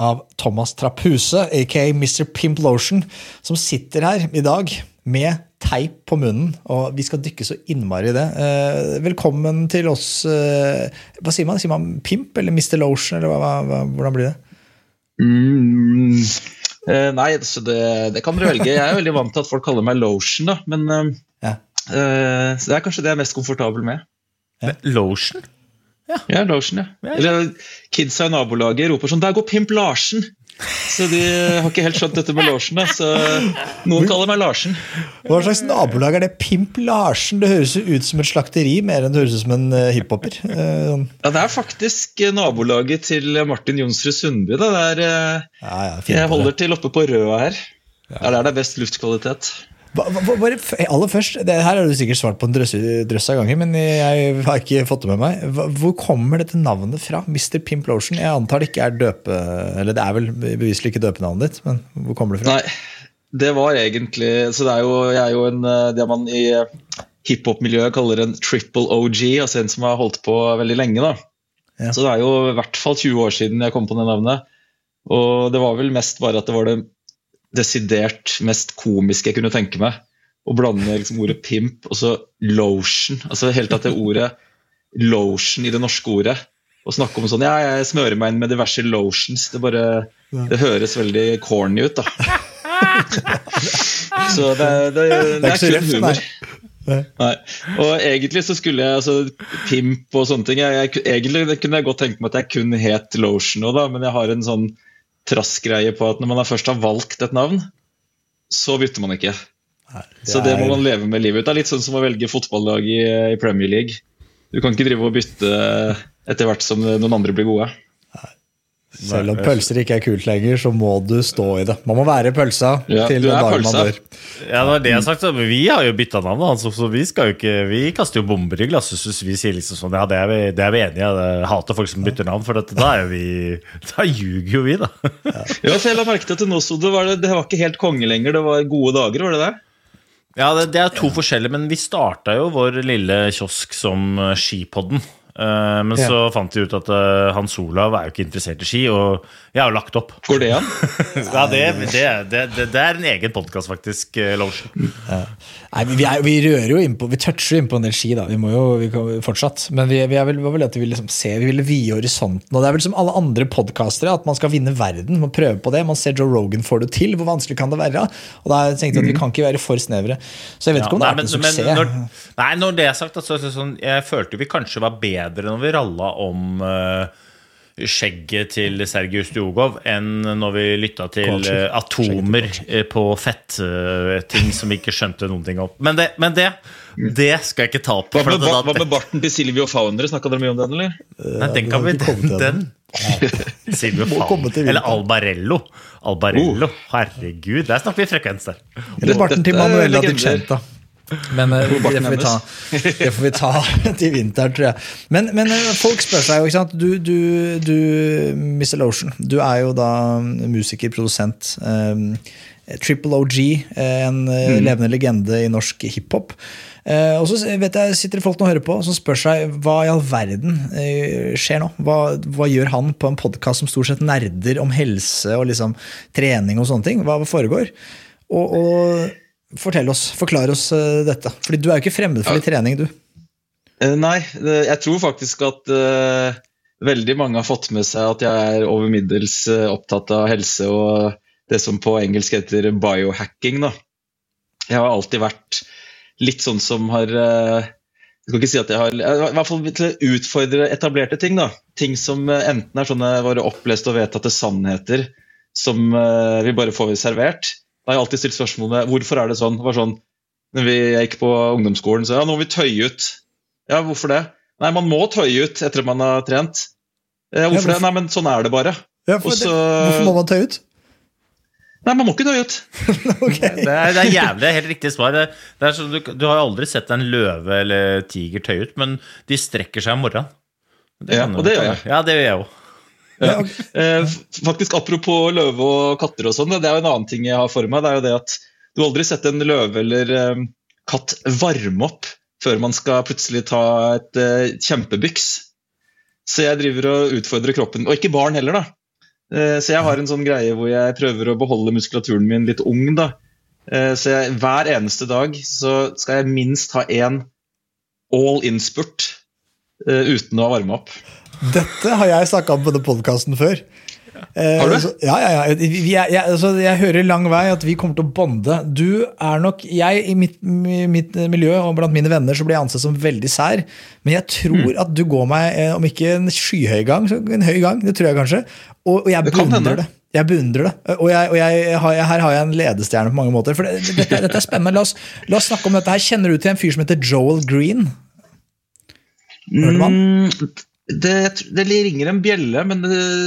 av Thomas Trapuse, aka Mr. Pimp Lotion, som sitter her i dag med teip på munnen, og vi skal dykke så innmari i det. Eh, velkommen til oss. Eh, hva sier man? Sier man Pimp eller Mr. Lotion, eller hva, hva, hvordan blir det? Mm, eh, nei, så det, det kan dere velge. Jeg er veldig vant til at folk kaller meg Lotion, da. Men Ja. eh, så det er kanskje det jeg er mest komfortabel med. Lotion? Ja, Larsen, ja. Eller kidsa i nabolaget roper sånn 'Der går Pimp Larsen!' Så de har ikke helt skjønt dette med Larsen. Da. Så noen kaller meg Larsen. Hva slags nabolag er det? Pimp Larsen? Det høres jo ut som et slakteri mer enn det høres ut som en eh, hiphoper. Eh, sånn. Ja, Det er faktisk eh, nabolaget til Martin Jonsrud Sundby. Da. Det er, ja, ja, jeg holder til oppe på Røa her. Ja. Det er der det best luftkvalitet. Bare aller først, det her har du sikkert svart på en drøss, drøss av ganger, men jeg har ikke fått det med meg. Hvor kommer dette navnet fra? Mr. Pimplotion? Jeg antar det ikke er døpe... Eller det er vel beviselig ikke døpenavnet ditt, men hvor kommer det fra? Nei, det var egentlig Så det er jo, jeg er jo en, eh, det man i eh, hiphop-miljøet kaller en triple OG, altså en som har holdt på veldig lenge. da. Ja. Så det er jo i hvert fall 20 år siden jeg kom på det navnet. Og det var vel mest bare at det var det desidert mest komiske jeg kunne tenke meg. Å blande liksom ordet pimp og så lotion. Altså helt tatt det ordet lotion i det norske ordet. Å snakke om sånn Ja, jeg smører meg inn med diverse lotions. Det bare Det høres veldig corny ut, da. så det, det, det, Det er så kun humor. nei. Og egentlig så skulle jeg altså, Pimp og sånne ting jeg, jeg, Egentlig kunne jeg godt tenke meg at jeg kun het Lotion òg, men jeg har en sånn trassgreie på at når man først har valgt et navn, så bytter man ikke. så det må man leve med livet ut. Det er litt sånn som å velge fotballag i, i Premier League. Du kan ikke drive og bytte etter hvert som noen andre blir gode. Selv om pølser ikke er kult lenger, så må du stå i det. Man må være pølsa Ja, til den dagen man dør. Ja, det var det jeg har sagt. Men Vi har jo bytta navn, altså, så vi skal jo ikke Vi kaster jo bomber i glasshuset. Vi sier liksom sånn Ja, det er vi, det er vi enige i. Jeg hater folk som bytter navn, for dette, da er jo vi Da ljuger jo vi, da. Ja, for jeg la merke til at det nå sto det var, det, det var ikke helt konge lenger, det var gode dager, var det det? Ja, det, det er to forskjellige, men vi starta jo vår lille kiosk som Skipodden. Eh, men Ja. så fant de ut at eh, Hans Olav er jo ikke interessert i ski, og jeg har jo lagt opp. Går det an? Ja, det, det, det, det, det er en egen podkast, faktisk, eh, Ja. Nei, vi, er, vi rører jo innpå, vi toucher innpå en del ski, da. Vi må jo vi kan, fortsatt. Men vi, vi er vel, var vel at vi vil liksom se, vi ville vide horisonten. Og det er vel som alle andre podkastere, at man skal vinne verden. Man prøver på det. Man ser Joe Rogan får det til. Hvor vanskelig kan det være? Og da tenkte jeg at vi kan ikke være for snevre. Så jeg vet Ja, ikke om det nei, er men- en suksess. men Når, nei, når det er sagt, altså, sånn, jeg følte vi kanskje var bedre når vi ralla om eh, skjegget til Sergius Djugov enn når vi lytta til Kowalczyk. eh, atomer eh, på fettting som vi ikke skjønte noen ting om. Men det, men det, det skal jeg ikke ta opp. Hva med, da- hva med barten til Silvio Fauner? Snakka dere mye om den, eller? Nei, den kan vi til Den. Silvio Må komme til Faun. Eller. Albarello. Albarello. Herregud, der snakker vi frekvens der. Eller barten til Manuela Di Dicenta. Men eh, det, får vi ta, det får vi ta til vinteren, tror jeg. Men, men eh, folk spør seg jo, ikke sant. Du, du, du, Mr. Lotion, du er jo da musiker, produsent. Um, Triple OG, eh, en mm. levende legende i norsk hiphop. Uh, og så vet jeg, sitter det folk nå og hører på som spør seg hva i all verden uh, skjer nå? Hva, hva gjør han på en podkast som stort sett nerder om helse og liksom trening og sånne ting? Hva foregår? Og, og fortell oss, forklar oss eh, dette. Fordi du er jo ikke fremmed for litt trening, du. Eh, nei, eh, jeg tror faktisk at uh, veldig mange har fått med seg at jeg er over middels opptatt av helse og det som på engelsk heter biohacking. Da. Jeg har alltid vært litt sånn som har uh, Jeg skal ikke si at jeg har I hvert fall til å utfordre etablerte ting. da. Ting som enten er sånne våre oppleste og vedtatte sannheter som vi bare får servert. Har jeg alltid stilt spørsmålet hvorfor er det sånn. Det var sånn når vi gikk på ungdomsskolen, så ja, nå må vi tøye ut ja, hvorfor det? Nei, man må tøye ut etter at man har trent. Eh, hvorfor, ja, hvorfor, det? Nei, men sånn er det bare. Ja, for Også, det, hvorfor må man tøye ut? Nei, man må ikke tøye ut. okay. det, er, det er jævlig helt riktig svar. Det, det sånn, du, du, har jo aldri sett en løve eller tiger tøye ut, men de strekker seg om morgenen. ja, og det gjør jeg. Ja, det gjør jeg òg. Ja. Eh, faktisk Apropos løve og katter og sånn, det er jo en annen ting jeg har for meg. det er jo det at Du aldri sett en løve eller um, katt varme opp før man skal plutselig ta et uh, kjempebyks. Så jeg driver og utfordrer kroppen. Og ikke barn heller, da. Så jeg har en sånn greie hvor jeg prøver å beholde muskulaturen min litt ung. da. Så jeg, hver eneste dag så skal jeg minst ha én all in-spurt uten å varme opp. Dette har jeg snakka om på denne podkasten før. Har du? Så, ja, ja, ja. Jeg, jeg, altså, jeg, hører lang vei at vi kommer til å bonde. Du er nok Jeg i mitt, mitt, miljø og blant mine venner så blir jeg ansett som veldig sær. Men jeg tror mm. at du går meg, eh, om ikke en skyhøy gang, så en høy gang. Det tror jeg kanskje. Og, og jeg beundrer det. Jeg beundrer det. Og, jeg, og jeg, har, her har jeg en ledestjerne på mange måter. For det, dette, dette, er spennende. La oss, la oss, snakke om dette her. Kjenner du til en fyr som heter Joel Green? Hørte man? Mm, det, det, ringer en bjelle, men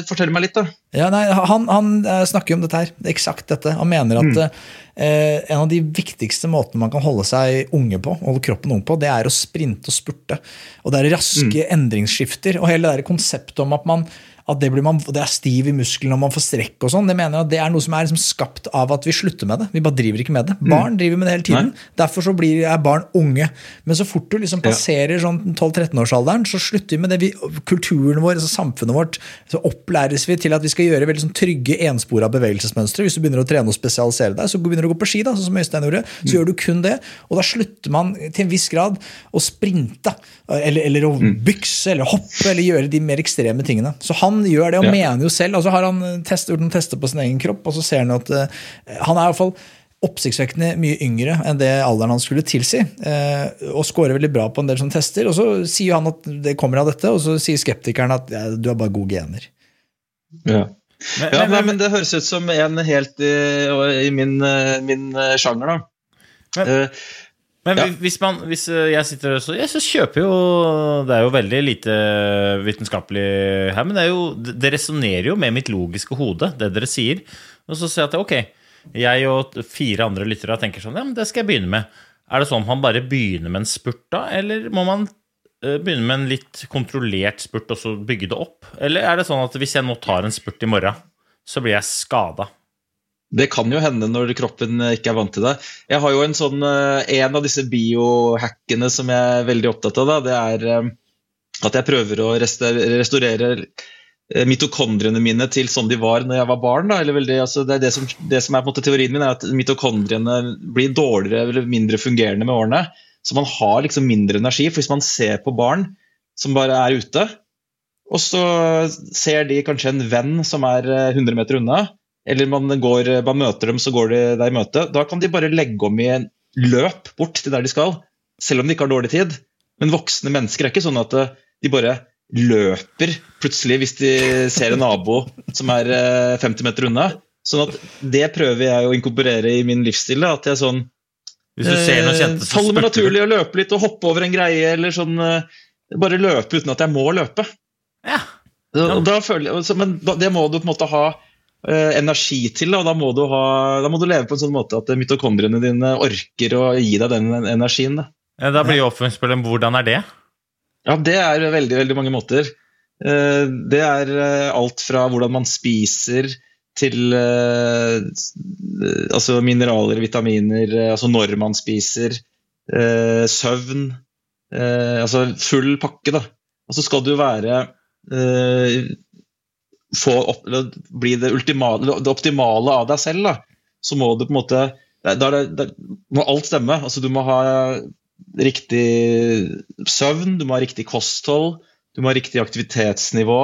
fortell meg litt, da. Ja, nei, han, han, eh, snakker om dette her, eksakt dette. Han mener at mm. eh, en av de viktigste måtene man kan holde seg unge på, holde kroppen ung på, det er å sprinte og spurte. Og det er raske mm. endringsskifter. Og hele det der konseptet om at man at det, man, det, er stiv i musklene og man får strekk og sånn. Det mener jeg at det er noe som er liksom skapt av at vi slutter med det. Vi bare driver ikke med det. Barn mm. driver med det hele tiden. Nei. Derfor så blir, er barn unge. Men så fort du liksom passerer sånn 12-13-årsalderen, så slutter vi med det. Vi, kulturen vår, altså samfunnet vårt, så opplæres vi til at vi skal gjøre veldig sånn trygge, enspora bevegelsesmønstre. Hvis du begynner å trene og spesialisere deg, så begynner du å gå på ski, da, sånn som Øystein gjorde, så mm. gjør du kun det. Og da slutter man til en viss grad å sprinte, eller, eller å mm. bykse, eller hoppe, eller gjøre de mer ekstreme tingene. Så han gjør det, og ja. mener jo selv. Og så har han test, gjort noen tester på sin egen kropp, og så ser han at uh, han er i hvert fall oppsiktsvekkende mye yngre enn det alderen han skulle tilsi. Eh, og scorer veldig bra på en del sånne tester. Og så sier han at det kommer av dette, og så sier skeptikeren at ja, du har bare gode gener. Ja. Men, ja, men, men, det høres ut som en helt i, i min, eh, min, sjanger, da. Men, uh, men ja. hvis, man, hvis eh, jeg sitter og så, jeg så kjøper jo Det er jo veldig lite vitenskapelig her, men det, jo, det resonnerer jo med mitt logiske hode, det dere sier. Og så sier jeg at ok, jeg og fire andre lyttere tenker sånn, ja, men det skal jeg begynne med. Er det sånn man bare begynner med en spurt da, eller må man eh, begynne med en litt kontrollert spurt og så bygge det opp? Eller er det sånn at hvis jeg nå tar en spurt i morgen, så blir jeg skada? Det kan jo hende når kroppen ikke er vant til det. Jeg har jo En sånn, eh, en av disse biohackene som jeg er veldig opptatt av, da, det er eh, at jeg prøver å restaurere eh, mitokondriene mine til sånn de var når jeg var barn. Veldig, altså det, det, som, det, som, er på en måte teorien min, er at mitokondriene blir dårligere eller mindre fungerende med årene. Så man har liksom mindre energi. For hvis man ser på barn som bare er ute, og så ser de kanskje en venn som er 100 meter unna, eller man, går, man møter dem, så går de deg i møte, da kan de bare legge om i en løp bort til der de skal, selv om de ikke har dårlig tid. Men voksne mennesker er ikke sånn at eh, de bare løper plutselig hvis de ser en nabo som er 50 eh, meter unna. Sånn at Det prøver jeg å inkorporere i min livsstil. At jeg sånn Hvis du ser noen kjente, så Faller meg naturlig å løpe litt og hoppe over en greie, eller sånn Bare løpe uten at jeg må løpe. Ja. ja. Da føler, men det må du på en måte ha Eh, energi til. og da må, ha, da må, du leve på en sånn måte at mitokondriene dine orker å gi deg den energien. Da, ja, da blir jo oppfølgingsspørsmålet hvordan er det? Ja, Det er veldig, veldig mange måter. Eh, det er eh, alt fra hvordan man spiser til altså mineraler, vitaminer, altså når man spiser, søvn Altså full pakke, da. Og så skal du være opp, bli det, ultimale, det, optimale av deg selv, da, så må du på en måte da må alt stemme. Altså, du må ha riktig søvn, du må ha riktig kosthold, du må ha riktig aktivitetsnivå.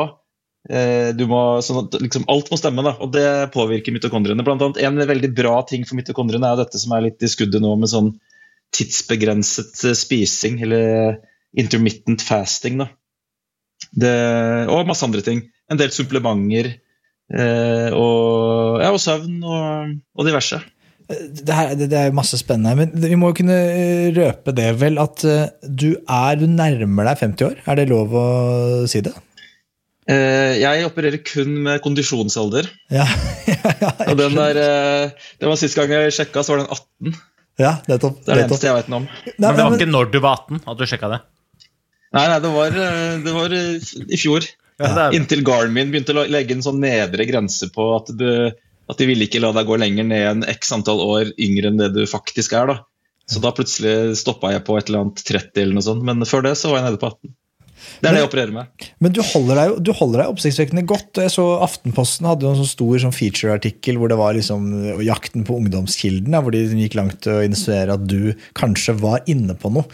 Eh, må, sånn at liksom, alt må stemme, da, og det påvirker mitokondriene. Blant annet, en veldig bra ting for mitokondriene er dette som er litt i skuddet nå, med sånn tidsbegrenset eh, spising, eller intermittent fasting. da. Det, og masse andre ting. En del supplementer. Eh, og, ja, og søvn og, og diverse. Det, her, det, det, er masse spennende, men vi må jo kunne røpe det, vel, at du er Du nærmer deg 50 år? Er det lov å si det? Eh, jeg opererer kun med kondisjonsalder. Ja, ja, ja og den der, eh, det var Sist gang jeg sjekka, så var den 18. Ja, nettopp. Det er det eneste jeg vet noe om. Nei, men det var ikke når du var 18 at du sjekka det? Nei, nei, det var, eh, det var i fjor. Ja, Inntil Garmin begynte å legge en sånn nedre grense på at, du, at de ville ikke la deg gå lenger ned enn x antall år yngre enn det du faktisk er. da. Så da plutselig stoppa jeg på et eller annet 30 eller noe sånt, men før det så var jeg nede på 18. Det er det jeg opererer med. Men du holder deg, du holder deg oppsiktsvekkende godt. Jeg så Aftenposten hadde en sånn stor sånn feature-artikkel hvor det var liksom jakten på ungdomskilden, hvor de gikk langt til å insinuere at du kanskje var inne på noe.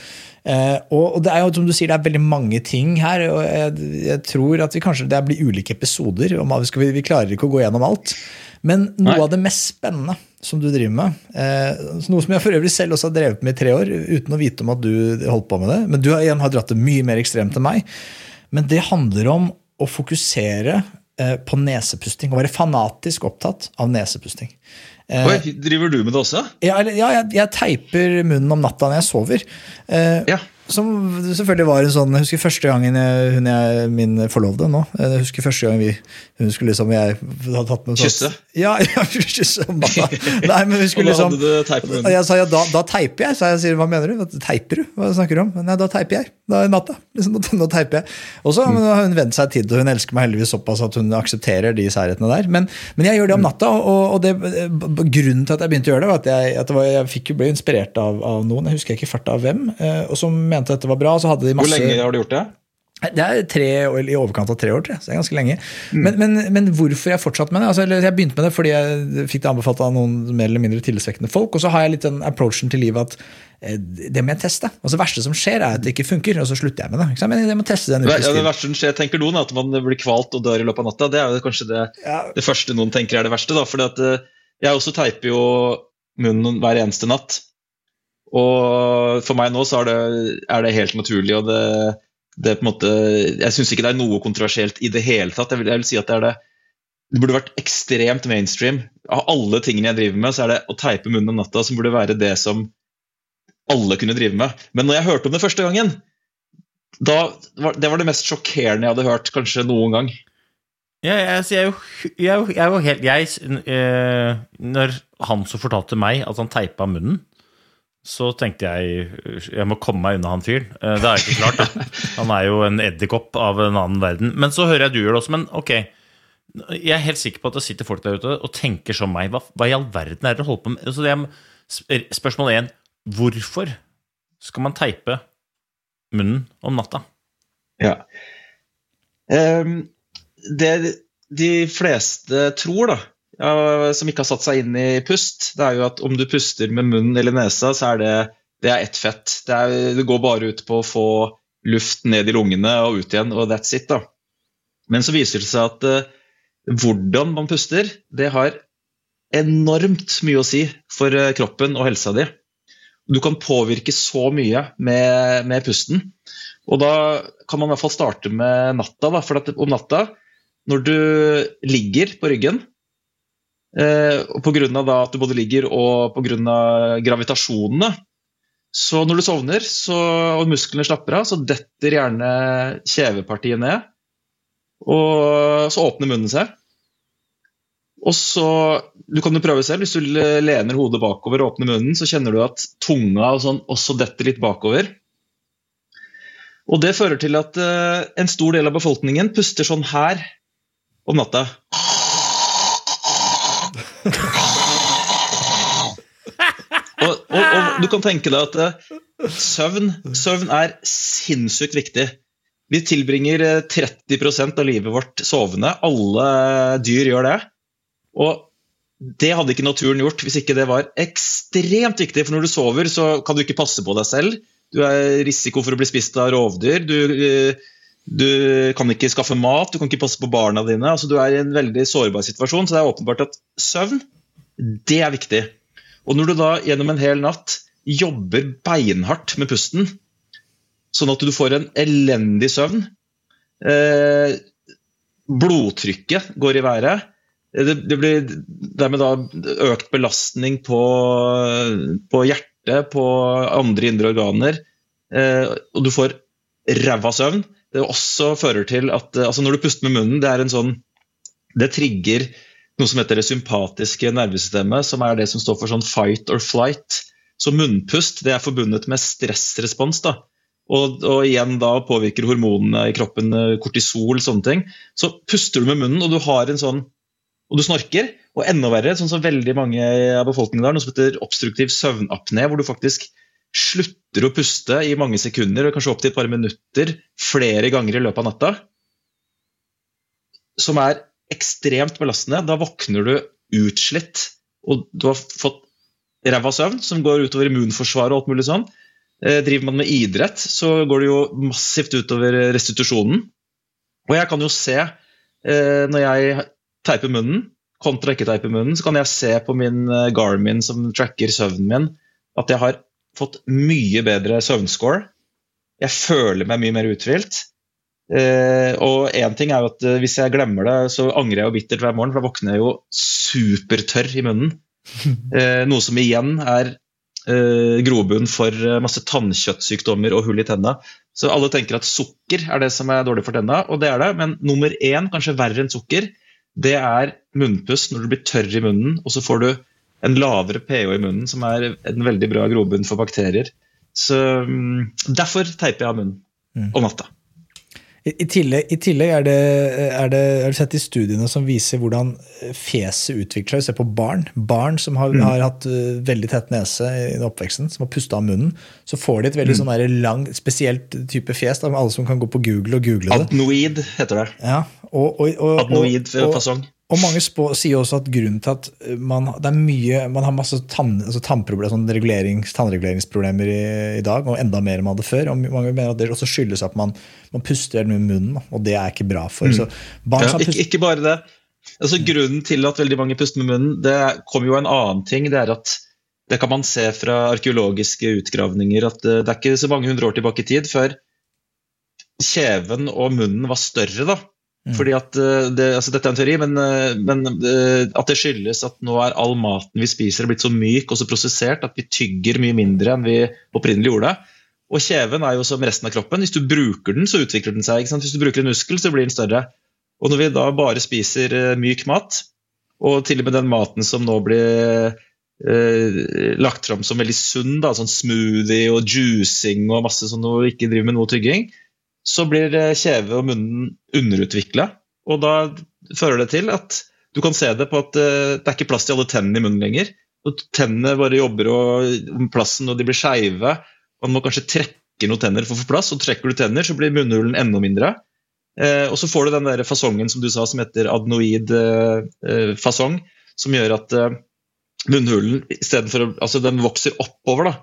Eh, og, det er jo som du sier, det er veldig mange ting her. og Jeg, jeg tror at vi kanskje, det blir ulike episoder. Vi, vi klarer ikke å gå gjennom alt. Men noe Nei. av det mest spennende som du driver med, eh, noe som jeg for øvrig selv også har drevet med i tre år, uten å vite om at du holdt på med det, men du har, igjen har dratt det mye mer ekstremt enn meg, men det handler om å fokusere eh, på nesepusting. Å være fanatisk opptatt av nesepusting. Eh, Oi, driver du med det også? Ja, ja jeg, jeg, teiper munnen om natta når jeg sover. Eh, ja. Som selvfølgelig var en sånn Jeg husker første gangen jeg, hun er min forlovede nå. Jeg husker første gang vi hun skulle liksom jeg hadde tatt med sånn, Kysse? Ja, ja kysse mamma. Nei, men hun skulle liksom Og jeg sa ja, da, da teiper jeg. Så jeg sier hva mener du? Teiper du? Hva snakker du om? Nei, da teiper jeg. Da er natta. Liksom, nå teiper jeg. Og så mm. har hun vent seg tid, og hun elsker meg heldigvis såpass at hun aksepterer de særhetene der. Men, men, jeg gjør det om natta, og, og det, grunnen til at jeg begynte å gjøre det, var at jeg, at det var, jeg fikk jo ble inspirert av, av, noen, jeg husker ikke farta av hvem, eh, og som mente dette var bra. så hadde de masse... Hvor lenge har du gjort det? Det er tre, i overkant av tre år, tror jeg. Så det er ganske lenge. Mm. Men, men, men, hvorfor jeg fortsatt med det? Altså, jeg begynte med det fordi jeg fikk det anbefalt av noen mer eller mindre tillitvekkende folk. Og så har jeg litt den approachen til livet at eh, det må jeg teste. Altså, det verste som skjer, er at det ikke funker, og så slutter jeg med det. Men jeg må teste den ja, Det verste som skjer, tenker noen, at man blir kvalt og dør i løpet av natta. Det er jo kanskje det, ja. det første noen tenker er det verste. Da, fordi at eh, jeg også teiper jo munnen hver eneste natt. Og for meg nå så er det, er det helt naturlig. og det, det på en måte, Jeg syns ikke det er noe kontroversielt i det hele tatt. Jeg vil, jeg vil si at Det er det, det burde vært ekstremt mainstream. Av alle tingene jeg driver med, så er det å teipe munnen om natta som burde være det som alle kunne drive med. Men når jeg hørte om det første gangen, da, det var det mest sjokkerende jeg hadde hørt kanskje noen gang. Ja, altså, jeg, jeg, jeg, var helt jeg, eh, Når han så fortalte meg at han teipa munnen, så tenkte jeg jeg må komme meg unna han fyren. Eh, det er ikke klart, da. Han er jo en edderkopp av en annen verden. Men så hører jeg du gjør det også. Men ok, jeg er helt sikker på at det sitter folk der ute og tenker som meg. Hva, hva i all verden er det dere holder på med? Altså, er, spørsmål én hvorfor skal man teipe munnen om natta? Ja. Um, det de fleste tror, da, ja, som ikke har satt seg inn i pust, det er jo at om du puster med munnen eller nesa, så er det, det er ett fett. Det, er, det, går bare ut på å få luft ned i lungene og ut igjen, og that's it. da. Men så viser det seg at uh, hvordan man puster, det har enormt mye å si for uh, kroppen og helsa di. Du kan påvirke så mye med, med, pusten. Og da kan man i hvert fall starte med natta. Da, for om natta når du ligger på ryggen, eh, pga. at du både ligger og pga. gravitasjonene, så når du sovner så, og musklene slapper av, så detter gjerne kjevepartiet ned. Og så åpner munnen seg. Og så, Du kan jo prøve selv. Hvis du lener hodet bakover og åpner munnen, så kjenner du at tunga og sånn også detter litt bakover. Og Det fører til at uh, en stor del av befolkningen puster sånn her om natta. Og, og, og, du kan tenke deg at uh, søvn, søvn er sinnssykt viktig. Vi tilbringer 30 eh, av livet vårt sovende. Alle dyr gjør det. Og det hadde ikke naturen gjort hvis ikke det var ekstremt viktig. For når du sover, så kan du ikke passe på deg selv. Du er risiko for å bli spist av rovdyr. Du, du kan ikke skaffe mat, du kan ikke passe på barna dine. altså Du er i en veldig sårbar situasjon, så det er åpenbart at søvn, det er viktig. Og når du da gjennom en hel natt jobber beinhardt med pusten, sånn at du får en elendig søvn eh, Blodtrykket går i været. Det, det, blir dermed da økt belastning på, på hjertet, på andre indre organer. Eh, og du får ræva søvn. Det også fører til at altså Når du puster med munnen, det er en sånn Det trigger noe som heter det sympatiske nervesystemet, som er det som står for sånn fight or flight. Så munnpust det er forbundet med stressrespons. da. Og, og, igjen da påvirker hormonene i kroppen, eh, kortisol, sånne ting. Så puster du med munnen, og du har en sånn og du snorker. Og enda verre, sånn som veldig mange av befolkningen har, noe som heter obstruktiv søvnapné, hvor du faktisk slutter å puste i mange sekunder, og kanskje opptil et par minutter, flere ganger i løpet av natta. Som er ekstremt belastende. Da våkner du utslitt, og du har fått ræva søvn, som går utover immunforsvaret og alt mulig sånn. Eh, driver man med idrett, så går det jo massivt utover restitusjonen. Og jeg kan jo se, eh, når jeg teiper munnen kontra ikke teiper munnen, så kan jeg se på min eh, Garmin som tracker søvnen min, at jeg har fått mye bedre søvnscore. Jeg føler meg mye mer uthvilt. Eh, og én ting er jo at uh, hvis jeg glemmer det, så angrer jeg jo bittert hver morgen, for da våkner jeg jo supertørr i munnen. Eh, noe som igjen er grobunn for masse tannkjøttsykdommer og hull i tenna. Så alle tenker at sukker er det som er dårlig for tenna, og det er det. Men nummer én, kanskje verre enn sukker, det er munnpust når du blir tørr i munnen, og så får du en lavere pH i munnen, som er en veldig bra grobunn for bakterier. Så um, Derfor teiper jeg av munnen mm. om natta. I tillegg, i tillegg er, det, er, det, er, det, sett i studiene som viser hvordan fjeset utvikler seg. Se på barn. Barn som har, mm. har hatt uh, veldig tett nese i oppveksten, som har pusta av munnen. Så får de et veldig mm. sånn lang, spesielt type fjes. Da, alle som kan gå på Google og google det. Adnoid heter det. Ja, og, og, og, Adnoid fasong. Og mange spå, sier også at grunnen til at man, det er mye, man har masse tann, altså sånn tannreguleringsproblemer i, i, dag, og enda mer enn man hadde før. og Mange mener at det også skyldes at man, man puster med munnen, og det er ikke bra for. Mm. Ja, ikke, ikke, bare det. Altså, grunnen til at veldig mange puster med munnen, det kommer jo en annen ting. Det er at det kan man se fra arkeologiske utgravninger, at det er ikke så mange hundre år tilbake i tid før kjeven og munnen var større. da, Mm. Fordi at eh, det, altså Dette er en teori, men, eh, men, eh, at det skyldes at nå er all maten vi spiser blitt så myk og så prosessert at vi tygger mye mindre enn vi opprinnelig gjorde. Og kjeven er jo som resten av kroppen. Hvis du bruker den, så utvikler den seg. Hvis du bruker en muskel, så blir den større. Og når vi da bare spiser myk mat, og til og med den maten som nå blir eh, lagt fram som veldig sunn, da, sånn smoothie og juicing og masse sånn og ikke driver med noe tygging, så blir kjeve og munnen underutvikla. Og da fører det til at du kan se det på at eh, det er ikke plass til alle tennene i munnen lenger. Og tennene bare jobber om plassen, og de blir skeive. Man må kanskje trekke noen tenner for å få plass, og trekker du tenner, så blir munnhulen enda mindre. Eh, og så får du den der fasongen som du sa, som heter adnoid eh, eh fasong, som gjør at eh, munnhulen istedenfor Altså den vokser oppover, da.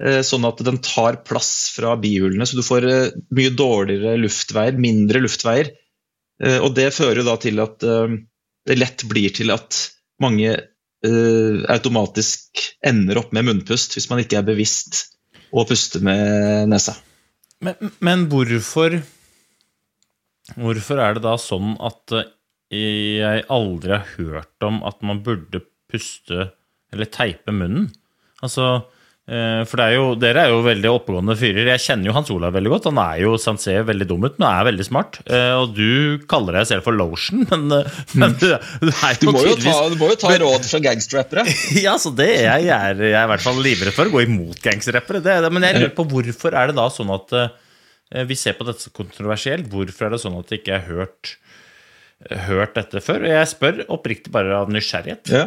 Eh, sånn at den tar plass fra bihulene, så du får eh, mye dårligere luftveier, mindre luftveier. Eh, og det fører da til at det lett blir til at mange automatisk ender opp med munnpust hvis man ikke er bevisst å puste med nesa. Men, men hvorfor Hvorfor er det da sånn at jeg aldri har hørt om at man burde puste eller teipe munnen? Altså, for er jo, dere er jo veldig oppegående fyrer. Jeg kjenner jo Hans Olav veldig godt. Han er jo, han ser veldig dum ut, men er veldig smart. Eh, og du kaller deg selv for lotion, men, eh, men du, du, er jo du må jo ta, du må jo ta råd fra gangsterrappere. ja, så det er jeg, er, jeg er i hvert fall livredd for å gå imot gangsterrappere. Men jeg lurer på hvorfor er det da sånn at vi ser på dette som kontroversielt? Hvorfor er det sånn at jeg ikke har hørt, hørt dette før? Og jeg spør oppriktig bare av nysgjerrighet. Ja.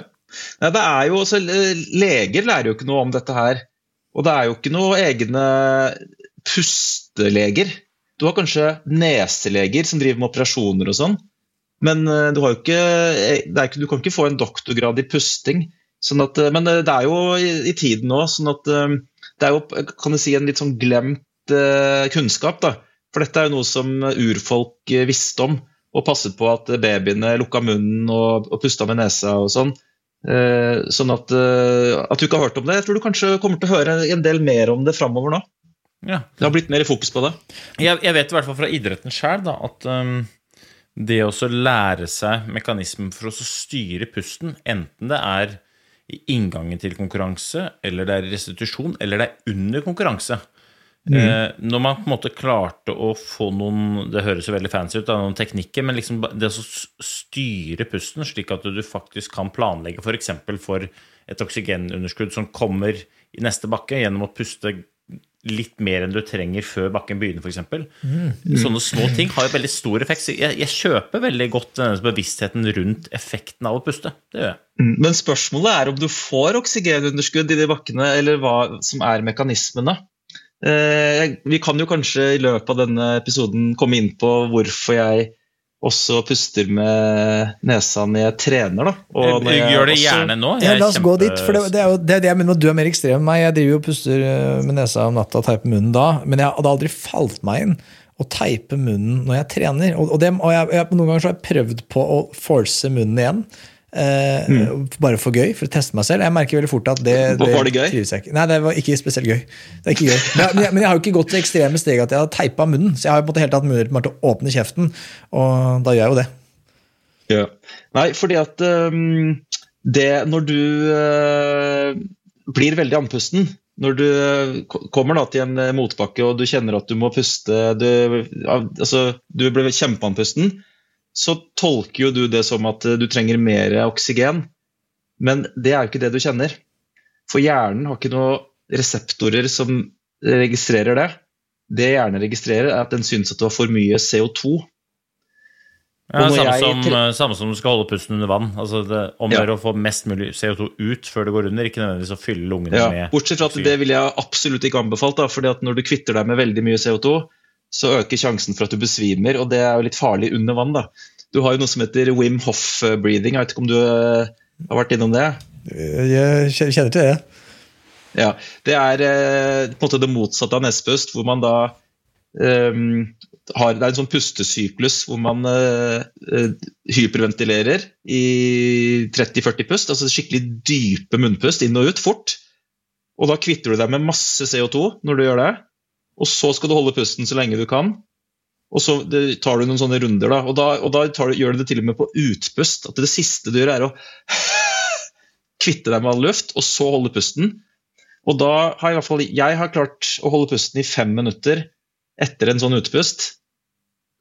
Nei, det er jo også, Leger lærer jo ikke noe om dette her. Og det er jo ikke noe egne pusteleger. Du har kanskje neseleger som driver med operasjoner og sånn. Men eh, du, ikke, ikke, du, kan ikke få en doktorgrad i pusting. Sånn at, men det er jo i, tiden nå, sånn at det er jo kan si, en litt sånn glemt kunnskap. da. For dette er jo noe som urfolk visste om, og passet på at babyene lukka munnen og, og pusta med nesa og sånn. Eh, sånn at, eh, at, du ikke har hørt om det. Jeg tror du kanskje kommer til å høre en del mer om det framover nå. Ja. Det har blitt mer fokus på det. Jeg, jeg vet i hvert fall fra idretten sjøl at um, det å lære seg mekanismen for å styre pusten, enten det er i inngangen til konkurranse, eller det er restitusjon, eller det er under konkurranse, Mm. Eh, når man på en måte klarte å få noen Det høres jo veldig fancy ut, noen teknikker, men liksom det å styre pusten slik at du faktisk kan planlegge f.eks. For, for et oksygenunderskudd som kommer i neste bakke gjennom å puste litt mer enn du trenger før bakken begynner, f.eks. Mm. Sånne små ting har jo veldig stor effekt. Jeg, jeg kjøper veldig godt denne bevisstheten rundt effekten av å puste. Det gjør jeg. Mm. Men spørsmålet er om du får oksygenunderskudd i de bakkene, eller hva som er mekanismene. Eh, vi kan jo kanskje i løpet av denne episoden komme inn på hvorfor jeg også puster med nesa når jeg trener. da. Og jeg gjør det gjerne nå. Ja, la oss kjempe... gå dit, for det, det, er jo det, det jeg mener Du er mer ekstrem enn meg. Jeg driver jo og puster eh, med nesa om natta og teiper munnen da, men jeg hadde aldri falt meg inn å teipe munnen når jeg trener. Og, og, det, og jeg, jeg, Noen ganger så har jeg prøvd på å force munnen igjen. Eh, mm. Bare for gøy, for å teste meg selv. Jeg merker veldig fort at det, det Var det gøy? trives jeg ikke. Nei, det var ikke spesielt gøy. Det er ikke gøy. Men, jeg, men jeg har jo ikke gått til ekstreme steg at jeg har teipa munnen. Så jeg har jo på en måte helt hatt mulighet til å åpne kjeften, og da gjør jeg jo det. Ja. Nei, fordi at um, det Når du uh, blir veldig andpusten når du kommer da til en motbakke og du kjenner at du må puste Du, altså, du blir kjempeandpusten, så tolker jo du det som at eh, du trenger mer oksygen. Men det er jo ikke det du kjenner. For hjernen har ikke noen reseptorer som registrerer det. Det hjernen registrerer, er at den syns at du har for mye CO2. Ja, samme, som, eh, samme, som, du skal holde pusten under vann. Altså det, om ja. å få mest mulig CO2 ut før det går under, ikke nødvendigvis å fylle lungene ja, med Bortsett fra at det ville jeg absolutt ikke anbefalt. Da, fordi at når du kvitter deg med veldig mye CO2, så øker sjansen for at du besvimer, og det er jo litt farlig under vann. da. Du har jo noe som heter Wim Hoff-breathing. Jeg vet ikke om du uh, har vært innom det? Jeg kjenner til det. Ja, Det er på en måte det motsatte av nespust, hvor man da um, har, Det er en sånn pustesyklus hvor man uh, hyperventilerer i 30-40 pust. Altså skikkelig dype munnpust inn og ut fort. Og da kvitter du deg med masse CO2 når du gjør det. Og så skal du holde pusten så lenge du kan. Og så tar du noen sånne runder, da. Og da, og da du, gjør du det til og med på utpust. At det siste du gjør, er å kvitte deg med all luft, og så holde pusten. Og da har i hvert fall jeg har klart å holde pusten i fem minutter etter en sånn utpust.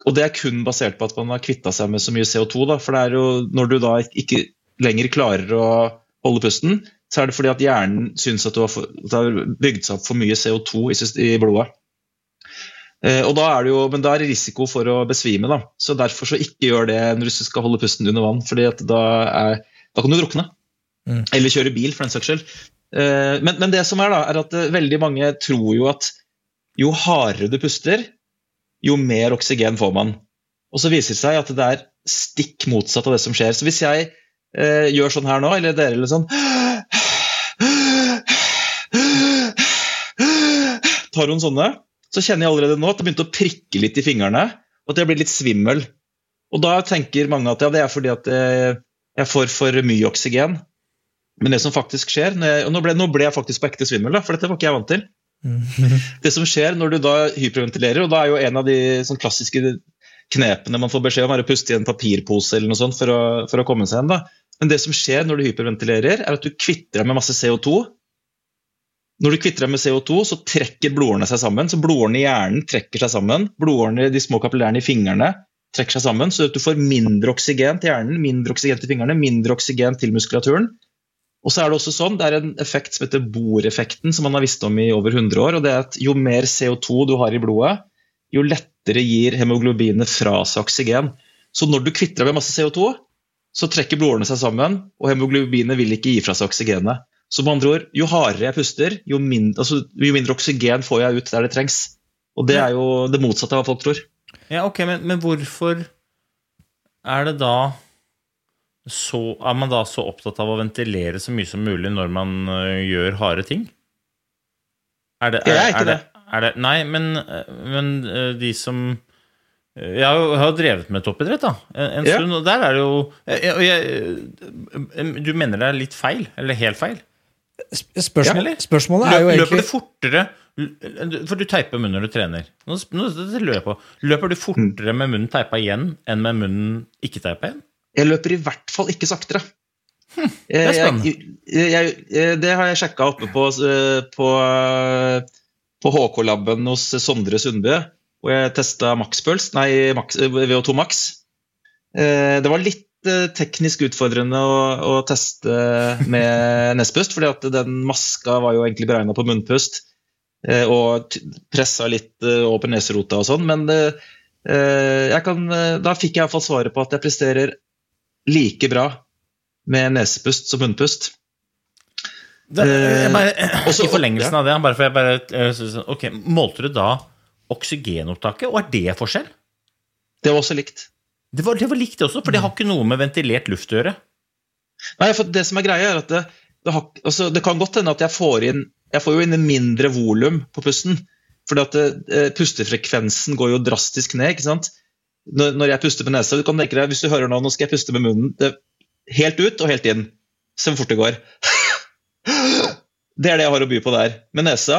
Og det er kun basert på at man har kvitta seg med så mye CO2. Da. For det er jo når du da ikke lenger klarer å holde pusten, så er det fordi at hjernen syns at du har, har bygd seg opp for mye CO2 i blodet. Eh, og da er det jo, men da er det risiko for å besvime. da. Så Derfor så ikke gjør det når du skal holde pusten under vann. fordi da, er, da, kan du drukne. Mm. Eller kjøre bil, for den saks skyld. Eh, men, men, det som er da, er at eh, veldig mange tror jo at jo hardere du puster, jo mer oksygen får man. Og så viser det seg at det er stikk motsatt av det som skjer. Så hvis jeg eh, gjør sånn her nå, eller dere eller sånn Tar hun sånne så kjenner jeg allerede nå at det begynte å prikke litt i fingrene, og at jeg blir litt svimmel. Og da tenker mange at ja, det er fordi at jeg får for mye oksygen. Men det som faktisk skjer jeg, Og nå ble, nå ble, jeg faktisk på ekte svimmel, for dette var ikke jeg vant til. Det som skjer når du da hyperventilerer, og da er jo en av de sånn klassiske knepene man får beskjed om, er å puste i en papirpose eller noe sånt for å, for å komme seg hjem. da. Men det som skjer når du hyperventilerer, er at du kvitter deg med masse CO2 når du kvitter deg med CO2, så trekker blodårene seg sammen. Så blodårene i hjernen trekker seg sammen. Blodårene, De små kapillærene i fingrene trekker seg sammen, så du får mindre oksygen til hjernen, mindre oksygen til fingrene, mindre oksygen til muskulaturen. Og så er Det også sånn, det er en effekt som heter Bohr-effekten, som man har visst om i over 100 år. og det er at Jo mer CO2 du har i blodet, jo lettere gir hemoglobinet fra seg oksygen. Så når du kvitter deg med masse CO2, så trekker blodårene seg sammen, og hemoglobinet vil ikke gi fra seg oksygenet. Så med andre ord, jo hardere jeg puster, jo mindre, altså, jo mindre, oksygen får jeg ut der det trengs. Og det er jo det motsatte av hva folk tror. Ja, ok, men, men hvorfor er det da så, er man da så opptatt av å ventilere så mye som mulig når man uh, gjør harde ting? Er det, er, jeg er ikke er det, det. Nei, men, men uh, de som jeg har, jo, drevet med toppidrett da, en, en stund, og der er det jo jeg, jeg, Du mener det er litt feil? Eller helt feil? Spørsmål, spørsmålet er jo egentlig Løper du fortere For du teiper munnen når du trener. Nå, nå, lurer jeg på Løper du fortere med munnen teipa igjen enn med munnen ikke teipa igjen? Jeg løper i hvert fall ikke saktere. Hm, det er spennende. Jeg, jeg, det har jeg sjekka oppe på, på, på HK-laben hos Sondre Sundbø, Og jeg testa makspuls, nei, Max, VO2 Max. Eh, det var litt eh, teknisk utfordrende å, å teste med nespust, fordi at den maska var jo egentlig beregna på munnpust eh, og pressa litt over neserota og sånn, men kan, da fikk jeg iallfall svaret på at jeg presterer like bra med nesepust som munnpust. Det, bare, Også, I forlengelsen av det, bare for jeg bare, ok, målte du da oksygenopptaket, og er det forskjell? Det var også likt. Det var, det var likt også, for det har ikke noe med ventilert luft å gjøre. Nei, for det som er greia, er at det, det, har, altså, det kan godt hende at jeg får inn jeg får jo inn mindre volum på pusten. fordi at eh, Pustefrekvensen går jo drastisk ned. ikke sant? Når, når jeg puster med nesa du kan tenke deg, Hvis du hører nå, nå skal jeg puste med munnen det, helt ut og helt inn. Se hvor fort det går. Det er det jeg har å by på der. Med nesa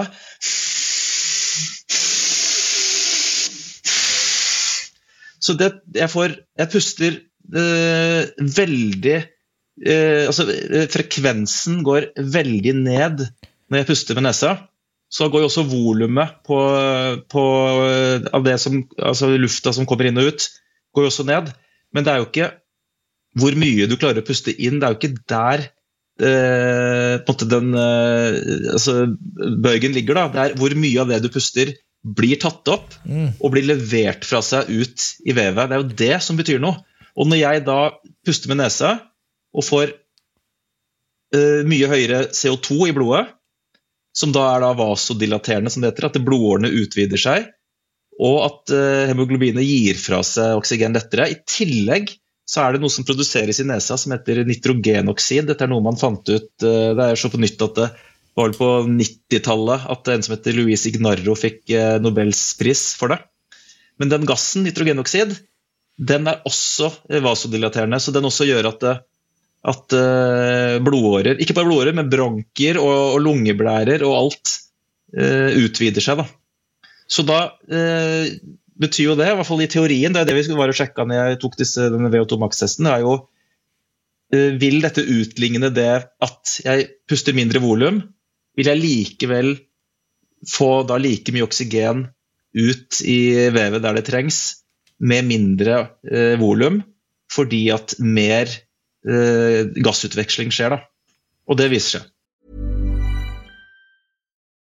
Så det, jeg får Jeg puster øh, veldig øh, Altså, eh, frekvensen går veldig ned når jeg puster med nesa. Så går jo også volumet på, på, av det som, altså lufta som kommer inn og ut, går jo også ned. Men det er jo ikke hvor mye du klarer å puste inn. Det er jo ikke der eh, den eh, altså, bøygen ligger. da. Det er hvor mye av det du puster, blir tatt opp mm. og blir levert fra seg ut i vevet. Det er jo det som betyr noe. Og når jeg da puster med nesa og får uh, mye høyere CO2 i blodet, som da er da vasodilaterende, som det heter, at blodårene utvider seg, og at uh, hemoglobinet gir fra seg oksygen lettere. I tillegg så er det noe som produseres i nesa som heter nitrogenoksid. Dette er noe man fant ut uh, Det er så på nytt at det var vel på 90-tallet at en som heter Louise Ignarro fikk eh, Nobels pris for det. Men den gassen, nitrogenoksid, den er også vasodilaterende. Så den også gjør at, eh, at eh, blodårer, ikke bare blodårer, men bronker og, og lungeblærer og alt uh, utvider seg. Da. Så da uh, betyr jo det, i hvert fall i teorien, det er det vi skulle bare sjekke når jeg tok disse, denne VO2 Max-testen, er jo uh, Vil dette utligne det at jeg puster mindre volum? Vil jeg likevel få da like mye oksygen ut i vevet der det trengs, med mindre eh, volum, fordi at mer eh, gassutveksling skjer. da. Og det viser seg.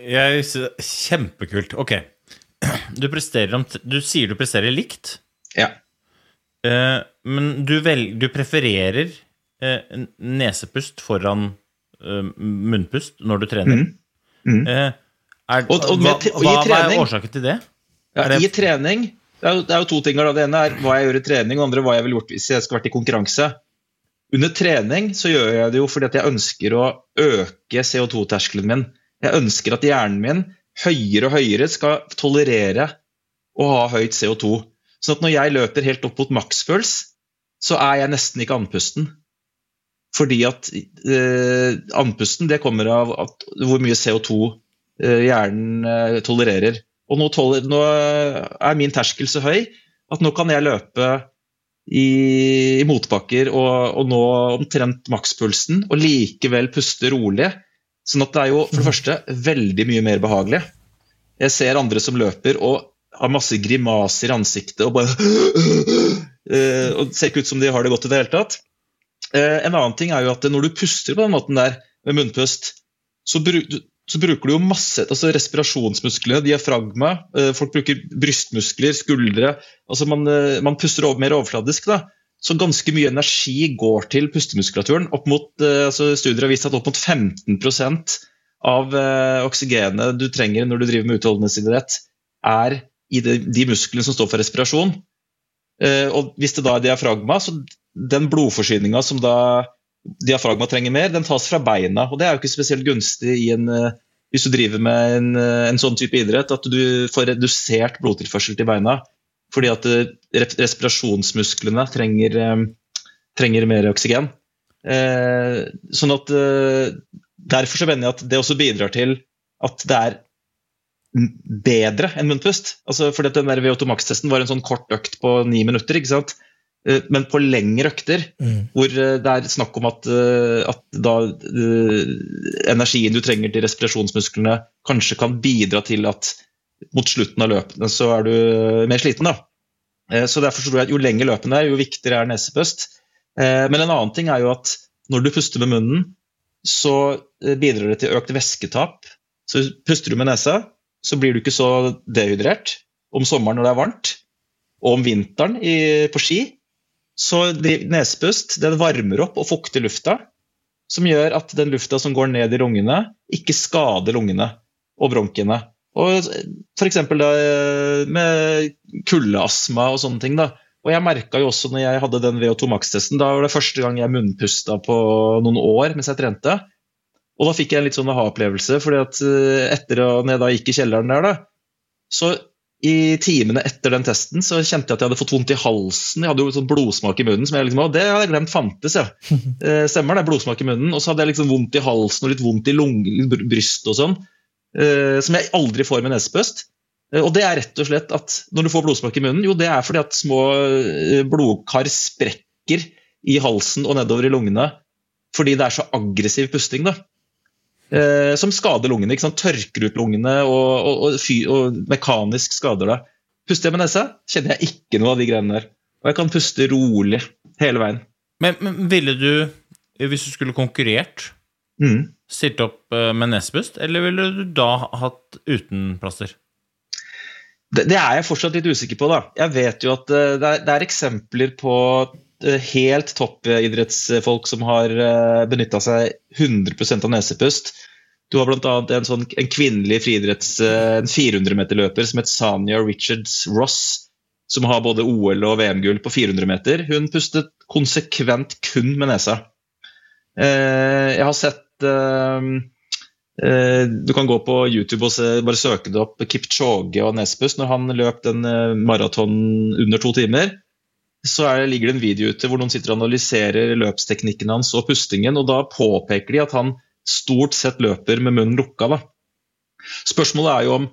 Jeg, kjempekult. Ok. Du, om, du sier du presterer likt. Ja. Eh, men du, vel, du prefererer eh, nesepust foran eh, munnpust når du trener. Mm. Mm. Eh, er, og, og med, hva, hva, er årsaken til det? Ja, det? I trening det er, jo, det er, jo, to ting. Det ene er hva jeg gjør i trening, og det andre hva jeg ville gjort hvis jeg skulle vært i konkurranse. Under trening så gjør jeg det jo fordi at jeg ønsker å øke CO2-terskelen min. Jeg ønsker at hjernen min høyere og høyere skal tolerere å ha høyt CO2. Så at når jeg løper helt opp mot makspuls, så er jeg nesten ikke andpusten. Fordi at eh, andpusten det kommer av at, hvor mye CO2 eh, hjernen eh, tolererer. Og nå, toler, nå, er min terskel så høy at nå kan jeg løpe i, i motbakker og, og, nå omtrent makspulsen og likevel puste rolig. Sånn at det er jo for det første veldig mye mer behagelig. Jeg ser andre som løper og har masse grimaser i ansiktet og bare uh, og ser ikke ut som de har det godt i det hele tatt. Uh, en annen ting er jo at når du puster på den måten der, med munnpust, så, bru, så bruker du jo masse altså respirasjonsmusklene, diafragma. Uh, folk bruker brystmuskler, skuldre. altså Man, man puster over, mer overfladisk. da. Så ganske mye energi går til pustemuskulaturen. Mot, altså Studier har vist at opp mot 15% av oksygenet du trenger når du driver med utholdenhetsidrett, er i de, de musklene som står for respirasjon. Eh, og hvis det da er diafragma, så den blodforsyninga som da diafragma trenger mer, den tas fra beina. Og det er jo ikke spesielt gunstig en, eh, hvis du driver med en, eh, en, sånn type idrett, at du får redusert blodtilførsel til beina. Fordi at respirasjonsmusklene trenger, trenger mer oksygen. sånn at Derfor så mener jeg at det også bidrar til at det er bedre enn munnpust. Altså, fordi den der VO2 Max-testen var en sånn kort økt på ni minutter. ikke sant? Eh, men på lengre økter, mm. hvor eh, det er snakk om at, eh, at da, energien du trenger til respirasjonsmusklene, kanskje kan bidra til at mot slutten av løpene så er du mer sliten. da. Så derfor tror jeg at Jo lenger løpene er, jo viktigere er nesepust. Men en annen ting er jo at når du puster med munnen, så bidrar det til økt væsketap. Så puster du med nesa, så blir du ikke så dehydrert om sommeren når det er varmt. Og om vinteren i, på ski så nesepust den varmer opp og fukter lufta, som gjør at den lufta som går ned i lungene, ikke skader lungene og bronkiene. Og F.eks. med kuldeastma og sånne ting. da. Og jeg merka jo også når jeg hadde den VO2 Max-testen, da var det første gang jeg munnpusta på noen år mens jeg trente. Og da fikk jeg en litt sånn aha-opplevelse, fordi at eh, etter at jeg da gikk i kjelleren der, da, så i timene etter den testen så kjente jeg at jeg hadde fått vondt i halsen. Jeg hadde jo sånn blodsmak i munnen, som jeg liksom, det hadde jeg glemt fantes. ja. Eh, stemmer det, blodsmak i munnen. Og så hadde jeg liksom vondt i halsen og litt vondt i lungen, brystet og sånn. Eh, som jeg aldri får med nesepust. Og det er rett og slett at når du får blodsmak i munnen, jo det er fordi at små blodkar sprekker i halsen og nedover i lungene fordi det er så aggressiv pusting. da eh, som skader lungene. ikke sant? Tørker ut lungene og, og, og, fy, og mekanisk skader deg. Puster jeg med nesa, kjenner jeg ikke noe av de greiene der. Og jeg kan puste rolig hele veien. Men, men ville du, hvis du skulle konkurrert, mm. stilt opp eh, med nesepust, eller ville du da hatt uten plaster? Det, det, er jeg fortsatt litt usikker på. da. Jeg vet jo at eh, det er, det er eksempler på Eh, helt toppidrettsfolk som har benytta seg 100 av nesepust. Du har bl.a. En, sånn, en kvinnelig friidretts 400-meterløper som het Sanya Richards Ross, som har både OL- og VM-gull på 400 meter. Hun pustet konsekvent kun med nesa. Jeg har sett Du kan gå på YouTube og se, bare søke det opp Kipchoge og Nesbus. når han løp den maraton under to timer så det, ligger det en video ute hvor noen sitter og analyserer løpsteknikken hans og pustingen, og da påpeker de at han stort sett løper med munnen lukka. Da. Spørsmålet er jo om,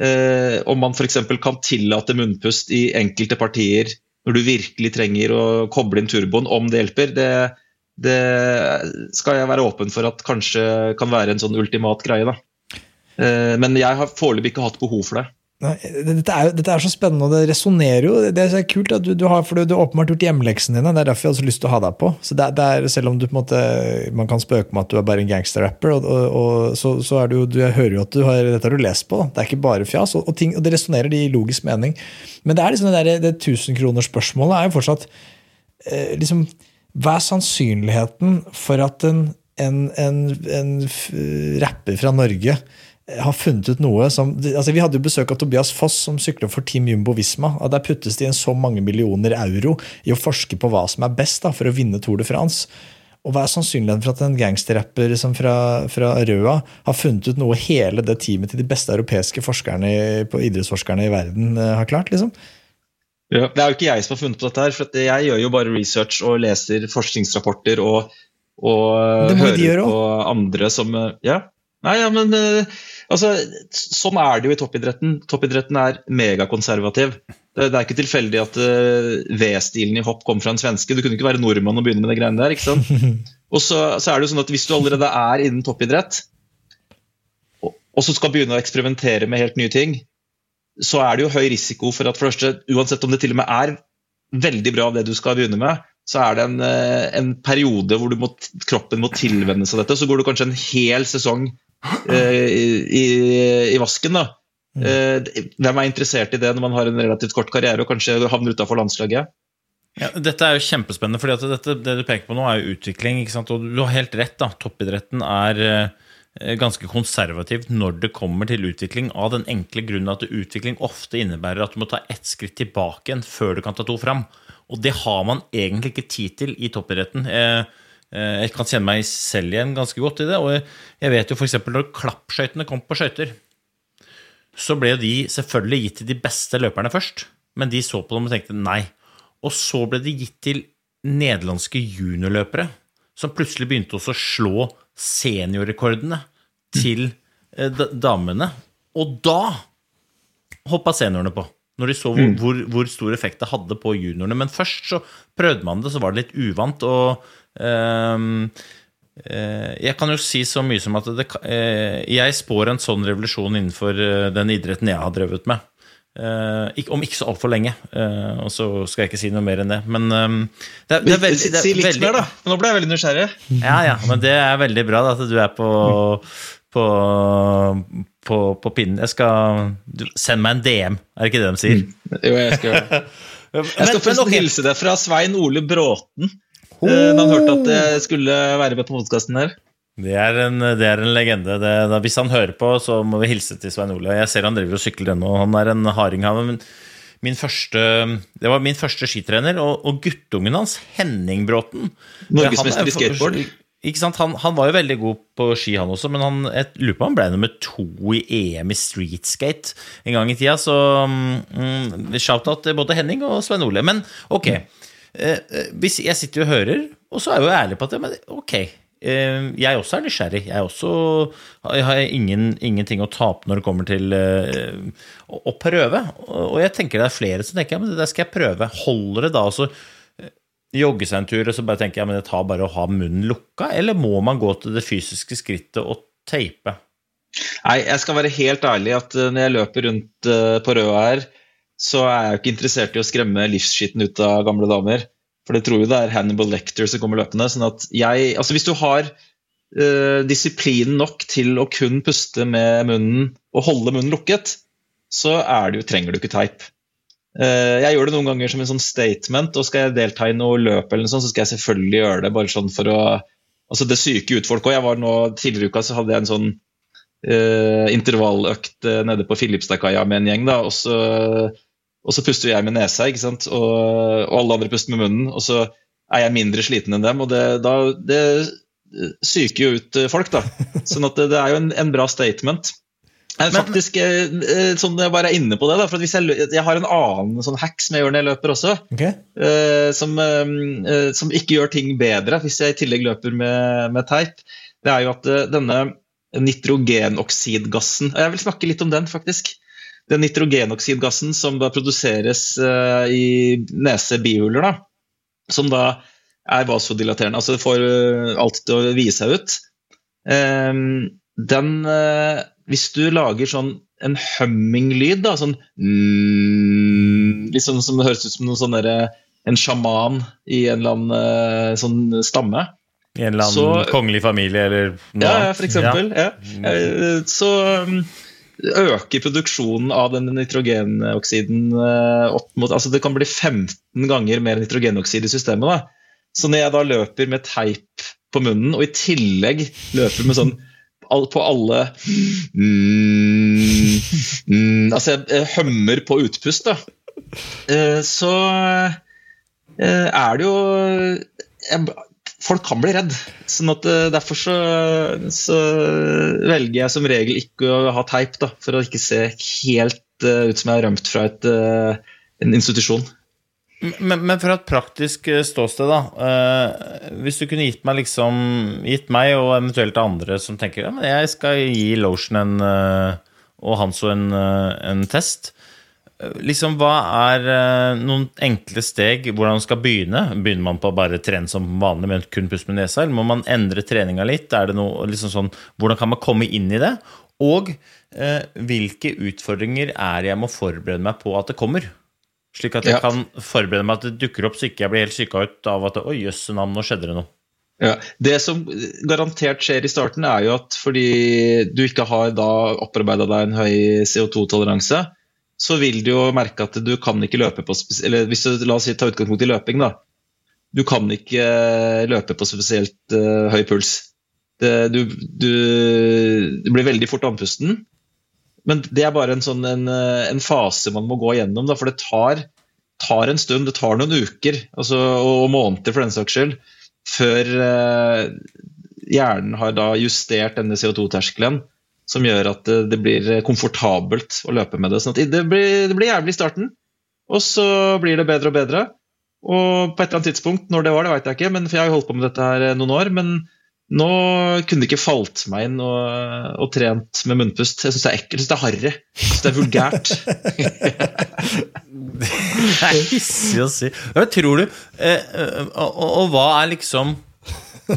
eh, om man f.eks. kan tillate munnpust i enkelte partier når du virkelig trenger å koble inn turboen, om det hjelper. Det, det skal jeg være åpen for at kanskje kan være en sånn ultimat greie. Da. Eh, men jeg har foreløpig ikke hatt behov for det. Nei, dette, er, dette, er, så spennende, og det resonnerer jo. Det er så kult at du, du har, for du, har åpenbart gjort hjemmeleksene dine. Det er derfor jeg har lyst til å ha deg på. Så det, det er, Selv om du på en måte, man kan spøke med at du er bare en gangsterrapper, og, så, så, er du, du, jeg hører jo at du har, dette har du lest på. Det er ikke bare fjas. Og, og, ting, det resonnerer i logisk mening. Men det er liksom det, der, det tusenkronersspørsmålet er jo fortsatt eh, liksom, Hva er sannsynligheten for at en, en, en, en rapper fra Norge har funnet ut noe som altså Vi hadde jo besøk av Tobias Foss, som sykler for Team Jumbo Visma. og Der puttes det inn så mange millioner euro i å forske på hva som er best da, for å vinne Tour de France. Og Hva er sannsynligheten for at en gangsterrapper som fra, fra, Røa har funnet ut noe hele det teamet til de beste europeiske forskerne idrettsforskerne i verden eh, har klart? liksom? Ja, det er jo ikke jeg som har funnet på dette, her, for jeg gjør jo bare research og leser forskningsrapporter og, og hører på andre som Ja, Nei, ja, men altså, Sånn er det jo i toppidretten. Toppidretten er megakonservativ. Det, det er ikke tilfeldig at uh, V-stilen i hopp kom fra en svenske. Du kunne ikke være nordmann og begynne med de greiene der. ikke sant? Og så, så, er det jo sånn at Hvis du allerede er innen toppidrett, og, og så skal begynne å eksperimentere med helt nye ting, så er det jo høy risiko for at for første, uansett om det til og med er veldig bra det du skal begynne med, så er det en, eh, en periode hvor må, kroppen må tilvenne seg dette. Så går du kanskje en hel sesong eh, i, i, vasken. da. Mm. Eh, hvem er interessert i det når man har en relativt kort karriere og kanskje havner utafor landslaget? Ja, dette er jo kjempespennende, for det du peker på nå, er jo utvikling. Og du har helt rett. da, Toppidretten er eh, ganske konservativt når det kommer til utvikling, av den enkle grunnen at utvikling ofte innebærer at du må ta ett skritt tilbake igjen før du kan ta to fram. Og det har man egentlig ikke tid til i toppidretten. Jeg, eh, kan kjenne meg selv igjen ganske godt i det. Og jeg vet jo f.eks. når klappskøytene kom på skøyter, så ble de selvfølgelig gitt til de beste løperne først. Men de så på dem og tenkte nei. Og så ble de gitt til nederlandske juniorløpere, som plutselig begynte å slå seniorrekordene til eh, damene. Og da hoppa seniorene på, når de så hvor, mm. hvor, hvor, stor effekt det hadde på juniorene. Men først så prøvde man det, så var det litt uvant. og eh, jeg kan jo si så mye som at det, jeg spår en sånn revolusjon innenfor den idretten jeg har drevet med. Uh, om ikke så altfor lenge. Uh, og så skal jeg ikke si noe mer enn det. Men um, det, det er veldig, det er Si litt veldig... mer, da. Nå ble jeg veldig nysgjerrig. Ja, ja, men det er veldig bra da, at du er på, på, på, på pinnen. Jeg skal Send meg en DM, er det ikke det de sier? Mm. Jo, jeg skal. Jeg skal forresten okay. hilse deg fra Svein Ole Bråten. Oh. Uh, han hørte at jeg skulle være med på podkasten her. Det er en, det er en legende. Det, da, hvis han hører på, så må vi hilse til Svein Ole. Jeg ser han driver og sykler ennå. Han er en harding. Han, min første, det var min første skitrener, og, og guttungen hans, Henning Bråten Norgesmester i skateboard? Ikke sant? Han, han, var jo veldig god på ski, han også, men han, jeg lurer på han ble nummer to i EM i streetskate en gang i tida. Så mm, shout-out til både Henning og Svein Ole. Men ok, eh, eh, hvis jeg sitter og hører, og så er jeg jo ærlig på at men, ok, jeg også er nysgjerrig. Jeg, også, jeg har ingen, ingenting å tape når det kommer til uh, å, å, prøve. Og jeg tenker det er flere som tenker ja, men det skal jeg prøve. Holder det da å uh, jogge seg en tur og så bare tenker jeg, ja, men det tar bare å ha munnen lukka? Eller må man gå til det fysiske skrittet og teipe? Nei, jeg skal være helt ærlig at når jeg løper rundt på Røa her, så er jeg ikke interessert i å skremme livsskitten ut av gamle damer. For det tror jo det er Hannibal Lecter som kommer løpende. sånn at jeg, altså Hvis du har uh, disiplin nok til å kun puste med munnen og holde munnen lukket, så det, trenger du ikke teip. Uh, jeg gjør det noen ganger som en sånn statement, og skal jeg delta i noe løp, eller noe sånt, så skal jeg selvfølgelig gjøre det. bare sånn for å, altså Det syke ut folk. Nå, Tidligere i uka så hadde jeg en sånn uh, intervalløkt nede på Filipstadkaia med en gjeng. da, og så og så puster jeg med nesa, ikke sant? Og, og, alle andre puster med munnen. Og så er jeg mindre sliten enn dem, og det, da, det psyker jo ut eh, folk, da. Sånn at det, det er jo en, en bra statement. Men, faktisk, eh, eh, sånn jeg bare er inne på det, da, for hvis jeg, jeg, har en annen sånn hack som jeg gjør når jeg løper også, okay. uh, som, uh, som, ikke gjør ting bedre hvis jeg i tillegg løper med, med teip. Det er jo at uh, denne nitrogenoksidgassen Jeg vil snakke litt om den, faktisk den nitrogenoksidgassen som da produseres uh, i nese-bihuler, som da er vasodilaterende, altså får uh, alt til å vie seg ut um, Den uh, Hvis du lager sånn en humming-lyd, da, sånn mm, Liksom som det høres ut som noen sånn der, en sjaman i en eller annen sånn stamme. I en eller annen så, kongelig familie, eller noe Ja, for eksempel. Ja. Ja. Så um, øker produksjonen av den nitrogenoksiden eh, opp mot altså Det kan bli 15 ganger mer nitrogenoksid i systemet. Da. Så når jeg da løper med teip på munnen, og i tillegg løper med sånn på alle mm, mm, Altså, jeg hømmer på utpust, da. Eh, så eh, er det jo folk kan bli redd. sånn at uh, Derfor så, så, velger jeg som regel ikke å ha teip, da, for å ikke se helt uh, ut som jeg har rømt fra et, uh, en institusjon. Men, men, fra et praktisk eh, ståsted, da. Uh, hvis du kunne gitt meg liksom Gitt meg og eventuelt andre som tenker ja, jeg skal gi Lotion en, eh, og Hanso en, eh, en test. Liksom, Hva er noen enkle steg hvordan man skal begynne? Begynner man på å bare trene som vanlig, men kun puste med nesa? Eller må man endre treninga litt? Er det noe, liksom sånn, hvordan kan man komme inn i det? Og eh, hvilke utfordringer er jeg må forberede meg på at det kommer? Slik at jeg ja. kan forberede meg at det dukker opp, så ikke jeg blir helt syka ut av at oi, navn, nå skjedde det noe. Ja, Det som garantert skjer i starten, er jo at fordi du ikke har da opparbeida deg en høy CO2-toleranse, så vil du jo merke at du kan ikke løpe på Eller hvis du la oss si, ta utgangspunkt i løping, da. Du kan ikke løpe på spesielt uh, høy puls. Det, du, du, du, blir veldig fort andpusten. Men det er bare en, sånn, en, en fase man må gå gjennom, da, for det tar, tar, en stund, det tar noen uker altså, og måneder for den saks skyld, før uh, hjernen har da justert denne CO2-terskelen som gjør at det, det, blir komfortabelt å løpe med det. Sånn det, blir, det blir jævlig i starten, og så blir det bedre og bedre. Og på et eller annet tidspunkt, når det var, det vet jeg ikke, men for jeg har jo holdt på med dette her noen år. men nå kunne det ikke falt meg inn og, og trent med munnpust. Jeg syns det er ekkelt, jeg syns det er harry, det er vulgært. det er hissig å si. Hva tror du eh, eh, og, og, og, hva er liksom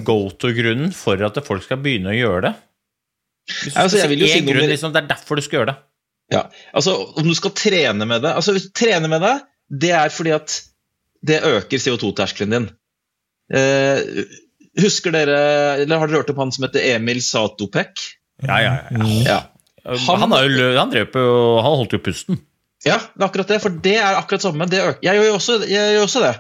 go to-grunnen for at folk skal begynne å gjøre det? Hvis du altså, si en grunn, liksom, Det er derfor du skal gjøre det. Ja, altså Om du skal trene med det altså Trene med det, det er fordi at det øker CO2-terskelen din. Eh, Husker dere, eller Har dere hørt om han som heter Emil Satopek? Ja, ja, ja. ja. Han, han, jo, han, på, han, holdt jo pusten. Ja, det er akkurat det. For det er akkurat samme. Jeg gjør jo også, jeg gjør også det.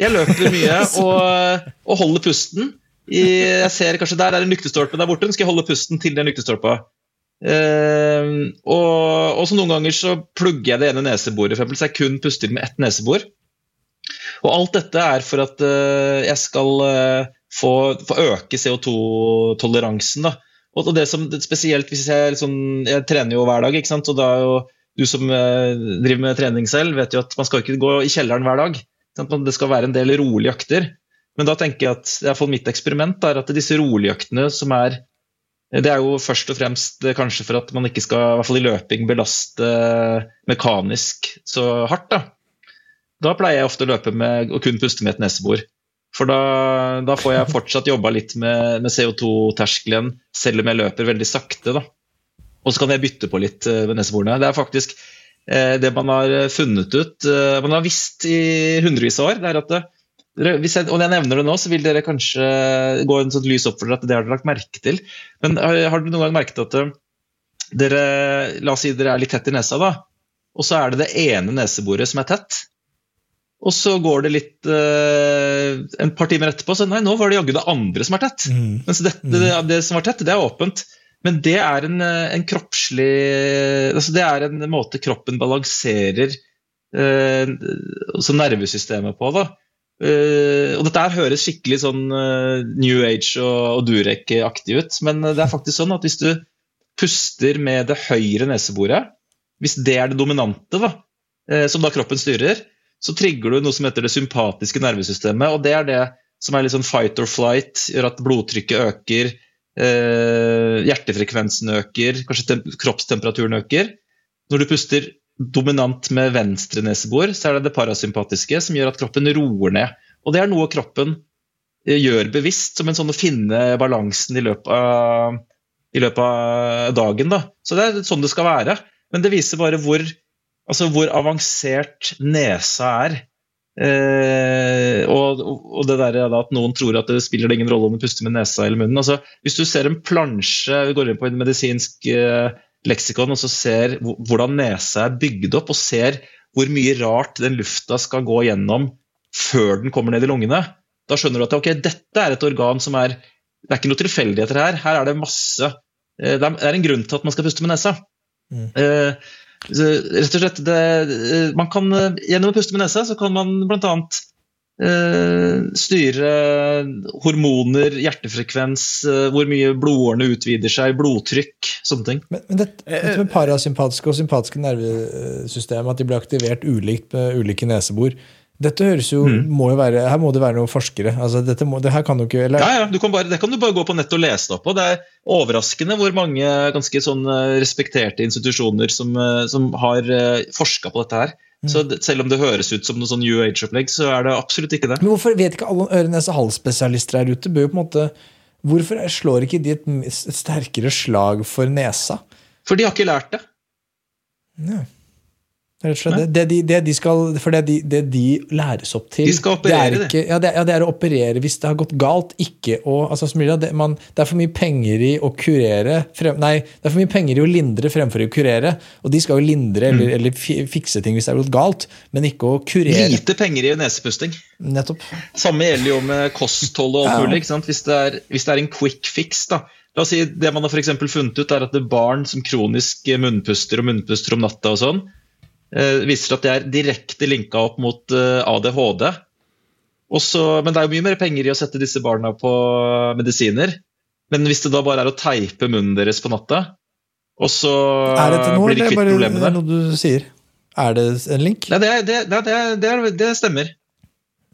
Jeg løper mye og, og, holder pusten. Jeg ser kanskje Der er en lyktestolpe der borte. Den skal jeg holde pusten til den lyktestolpa. Uh, og, så noen ganger så plugger jeg det ene neseboret, for eksempel, så jeg kun puster med ett nesebor. Og alt dette er for at uh, jeg skal uh, få, få øke CO2-toleransen. Og det som Spesielt hvis jeg, liksom, jeg trener jo hver dag, ikke sant? og da er jo du som driver med trening selv, vet jo at man skal ikke gå i kjelleren hver dag. Det skal være en del rolige økter. Men da tenker jeg at iallfall mitt eksperiment er at disse roligøktene som er det er jo først og fremst eh, kanskje for at man ikke skal i hvert fall i løping belaste mekanisk så hardt. Da, da pleier jeg ofte å løpe med å kun puste med et nesebor. For da, da, får jeg fortsatt jobba litt med, med CO2-terskelen, selv om jeg løper veldig sakte. da. Og så kan jeg bytte på litt med nesebordene. Det er faktisk uh, det man har funnet ut uh, Man har visst i hundrevis av år. det er at dere, hvis jeg, og jeg nevner det nå, så vil dere kanskje gå en sånn lys opp for dere at det har dere lagt merke til. Men har, har dere noen gang merket at dere La oss si dere er litt tett i nesa, da. Og så er det det ene neseboret som er tett. Og så går det litt uh, en par timer etterpå, så nei, nå var det jaggu det andre som er tett. Mm. Mens dette, mm. det, det, som var tett, det er åpent. Men det er en, eh, en kroppslig altså Det er en måte kroppen balanserer uh, nervesystemet på. da. Uh, og dette her høres skikkelig sånn uh, New Age og, og Durek-aktig ut, men det er faktisk sånn at hvis du puster med det høyre neseboret, hvis det er det dominante, da, som da kroppen styrer, så trigger du noe som heter det sympatiske nervesystemet. og Det er det som er litt sånn fight or flight, gjør at blodtrykket øker, eh, hjertefrekvensen øker, kanskje kroppstemperaturen øker. Når du puster dominant med venstre nesebor, så er det det parasympatiske som gjør at kroppen roer ned. Og det er noe kroppen eh, gjør bevisst, som en sånn å finne balansen i løpet av, i løpet av dagen. Da. Så det er sånn det skal være. Men det viser bare hvor Altså hvor avansert nesa er. Eh, og, og, det der at noen tror at det spiller ingen rolle om du puster med nesa eller munnen. Altså, hvis du ser en plansje, vi går inn på en medisinsk eh, leksikon og så ser hvordan nesa er bygd opp, og ser hvor mye rart den lufta skal gå gjennom før den kommer ned i lungene, da skjønner du at okay, dette er et organ som er Det er ikke noe tilfeldigheter her. Her er det masse eh, Det er en grunn til at man skal puste med nesa. Mm. Eh, Rett og slett, det, man kan, Gjennom å puste med nesa så kan man bl.a. Eh, styre hormoner, hjertefrekvens, eh, hvor mye blodårene utvider seg, blodtrykk, sånne ting. Men, men dette, dette, med parasympatiske og sympatiske nervesystem, at de blir aktivert ulikt med ulike nesebor dette høres jo, mm. må jo være, Her må det være noen forskere. altså dette må, det her kan du ikke, eller? Ja, ja, kan bare, Det kan du bare gå på nettet og lese deg opp på. Det er overraskende hvor mange ganske sånn respekterte institusjoner som, som har forska på dette her. Så selv om det høres ut som noe sånn New Age-opplegg, så er det absolutt ikke det. Men hvorfor vet ikke alle øre-nese-hals-spesialister her ute? Bør jo på en måte, Hvorfor slår ikke de et, et sterkere slag for nesa? For de har ikke lært det. Ja. Det, det, de, det, de skal, for det de, det de læres opp til De skal operere det. Ikke, ja, ja, det, er å operere hvis det har gått galt. ikke å, altså, det, man, det, er for mye penger i å kurere frem, Nei, det er for mye penger i å lindre fremfor å kurere. Og de skal jo lindre mm. eller, eller, fikse ting hvis det har gått galt, men ikke å kurere. Lite penger i nesepusting. Nettopp. Samme gjelder jo med kosthold og alt mulig. Hvis, hvis, det er en quick fix, da. La oss si Det man har for funnet ut, er at det er barn som kronisk munnpuster og munnpuster om natta og sånn viser at det er direkte linka opp mot eh, ADHD. Også, men det er jo mye mer penger i å sette disse barna på medisiner. Men hvis det da bare er å teipe munnen deres på natta, og så blir de kvitt problemene Er det noe du sier? Er det en link? Nei, det, det, det, det stemmer.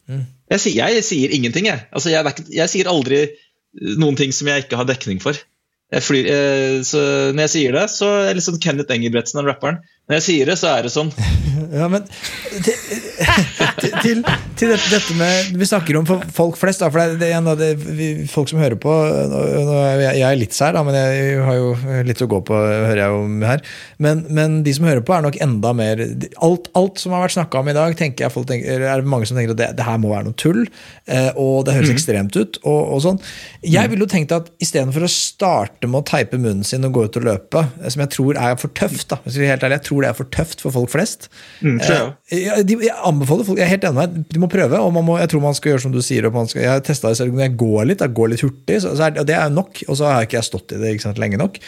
Mm. Jeg, jeg, sier ingenting, jeg. Altså, jeg. jeg. sier aldri noen ting som jeg ikke har dekning for. Flyr, eh, så når jeg sier det, så er det liksom Kenneth Engelbretsen, den rapperen. Når jeg sier det, så er det sånn. ja, men til, til, til dette, med Vi snakker om folk flest, da, for det, er det, vi, folk som hører på Jeg er litt sær, da, men jeg har jo litt å gå på, hører jeg om her. Men, men de som hører på, er nok enda mer Alt, alt som har vært snakka om i dag, tenker jeg folk tenker, er det mange som tenker at det, det her må være noe tull, eh, og det høres mm. ekstremt ut. og, og sånn. Jeg ville jo tenkt at istedenfor å starte med å teipe munnen sin og gå ut og løpe, som jeg tror er for tøft. da. Jeg, jeg tror det er for tøft for folk flest. Mm, jeg. Eh, jeg, jeg, anbefaler folk, jeg er helt enig med deg, de må prøve. og må, Jeg tror man skal gjøre som du sier. Skal, jeg har testa det selv jeg går litt, jeg går litt hurtig, så, så er, det er nok. Og så har jeg ikke stått i det sant, lenge nok.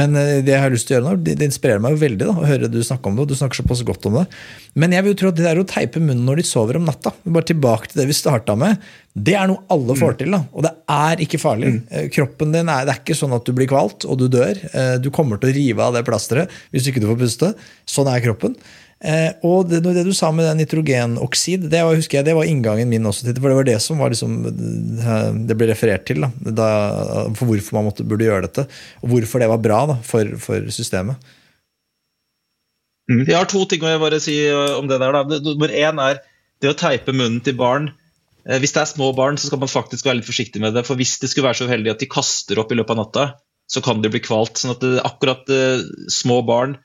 Men eh, det jeg har lyst til å gjøre nå, det, det inspirerer meg veldig da, å høre du snakke om det. og Du snakker såpass godt om det. Men jeg vil jo tro at det der å teipe munnen når de sover om natta, bare tilbake til det vi starta med, det er noe alle får mm. til. da, Og det er ikke farlig. Mm. Eh, kroppen din er, Det er ikke sånn at du blir kvalt og du dør. Eh, du kommer til å rive av det plasteret hvis ikke du får puste. Sånn er kroppen. Eh, og det, det, du sa med nitrogenoksid, det var, husker jeg, det var inngangen min også. For det var det som var liksom, det ble referert til. Da, da, for hvorfor man måtte, burde gjøre dette. Og hvorfor det var bra da, for, for systemet. Mm. Jeg har to ting å bare si om det der. Da. Nummer én er det å teipe munnen til barn. Eh, hvis det er små barn, så skal man faktisk være litt forsiktig med det. For hvis det skulle være så uheldig at de kaster opp i løpet av natta, så kan de bli kvalt. sånn at det, akkurat uh, små barn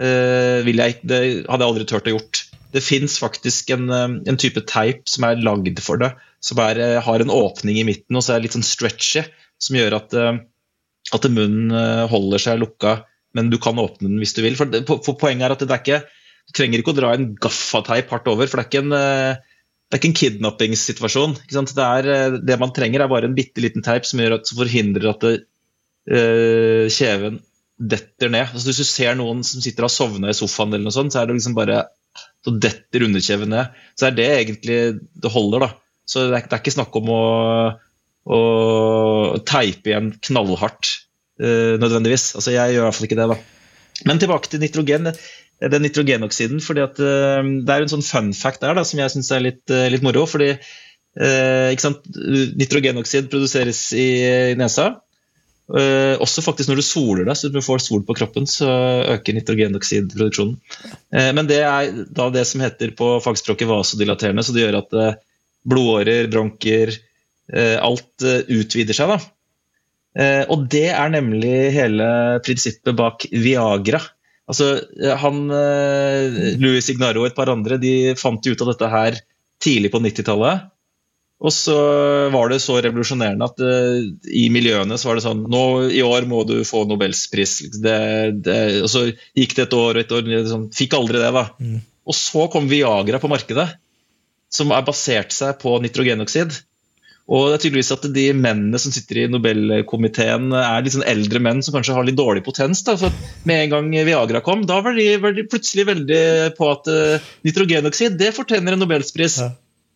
uh, jeg, det hadde jeg aldri turt å gjort. Det fins faktisk en, en, type teip som er lagd for det, som er, har en åpning i midten og så er det litt sånn stretchy, som gjør at, at munnen holder seg lukka men du kan åpne den hvis du vil. For, for Poenget er at det er ikke, du trenger ikke å dra en gaffateip hardt over. for det er ikke en, eh, det er ikke en kidnappingssituasjon. Det, eh, det, man trenger, er bare en bitte liten teip som, at, som forhindrer at det, uh, kjeven detter ned. Altså, hvis du ser noen som sitter og sovna i sofaen, eller noe sånt, så er det liksom bare så detter underkjeven ned. Så er det egentlig det holder. da. Så det er, det er ikke snakk om å, å teipe igjen knallhardt uh, nødvendigvis. Altså, jeg gjør i hvert fall ikke det. da. Men tilbake til nitrogen. Den nitrogenoksiden. fordi at uh, Det er en sånn fun fact der da, som jeg syns er litt, uh, litt, moro. fordi Nitrogenoksid produseres i, i nesa. Uh, også faktisk når du soler deg, så du får sol på kroppen, så øker nitrogenoksidproduksjonen. Uh, men det er da det som heter på fagspråket vasodilaterende, så det gjør at uh, blodårer, bronker, alt utvider seg. da. Eh, og det er nemlig hele prinsippet bak Viagra. Altså, eh, han, eh, Louis Ignaro og et par andre de fant ut av dette her tidlig på 90-tallet. Og så var det så revolusjonerende at uh, i miljøene så var det sånn nå I år må du få nobelspris. Det, det, og så gikk det et år og et år. Sånn, fikk aldri det, da. Mm. Og så kom Viagra på markedet, som er basert seg på nitrogenoksid. Og det er tydeligvis at de mennene som sitter i Nobelkomiteen, er litt sånn eldre menn som kanskje har litt dårlig potens. Da. For med en gang Viagra kom, da var de, var de plutselig veldig på at uh, nitrogenoksid det fortjener en nobelspris. Ja.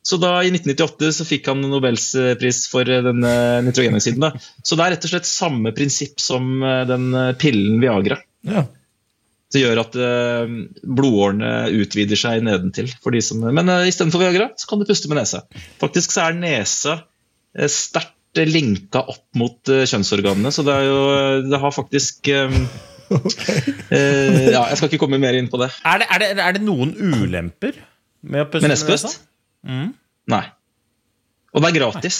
Så da i 1998 så fikk han nobelspris for denne nitrogenoksiden. Da. Så det er rett og slett samme prinsipp som den pillen Viagra. Ja. Det gjør at uh, blodårene utvider seg nedentil. For de som, men uh, istedenfor Viagra så kan du puste med nesa. Faktisk så er nesa sterkt linka opp mot uh, kjønnsorganene, så det er jo Det har faktisk okay. ja, Jeg skal ikke komme mer inn på det. Er det, er det, er det noen ulemper med å puste med, nesepust? Mm. Nei. Og det er gratis.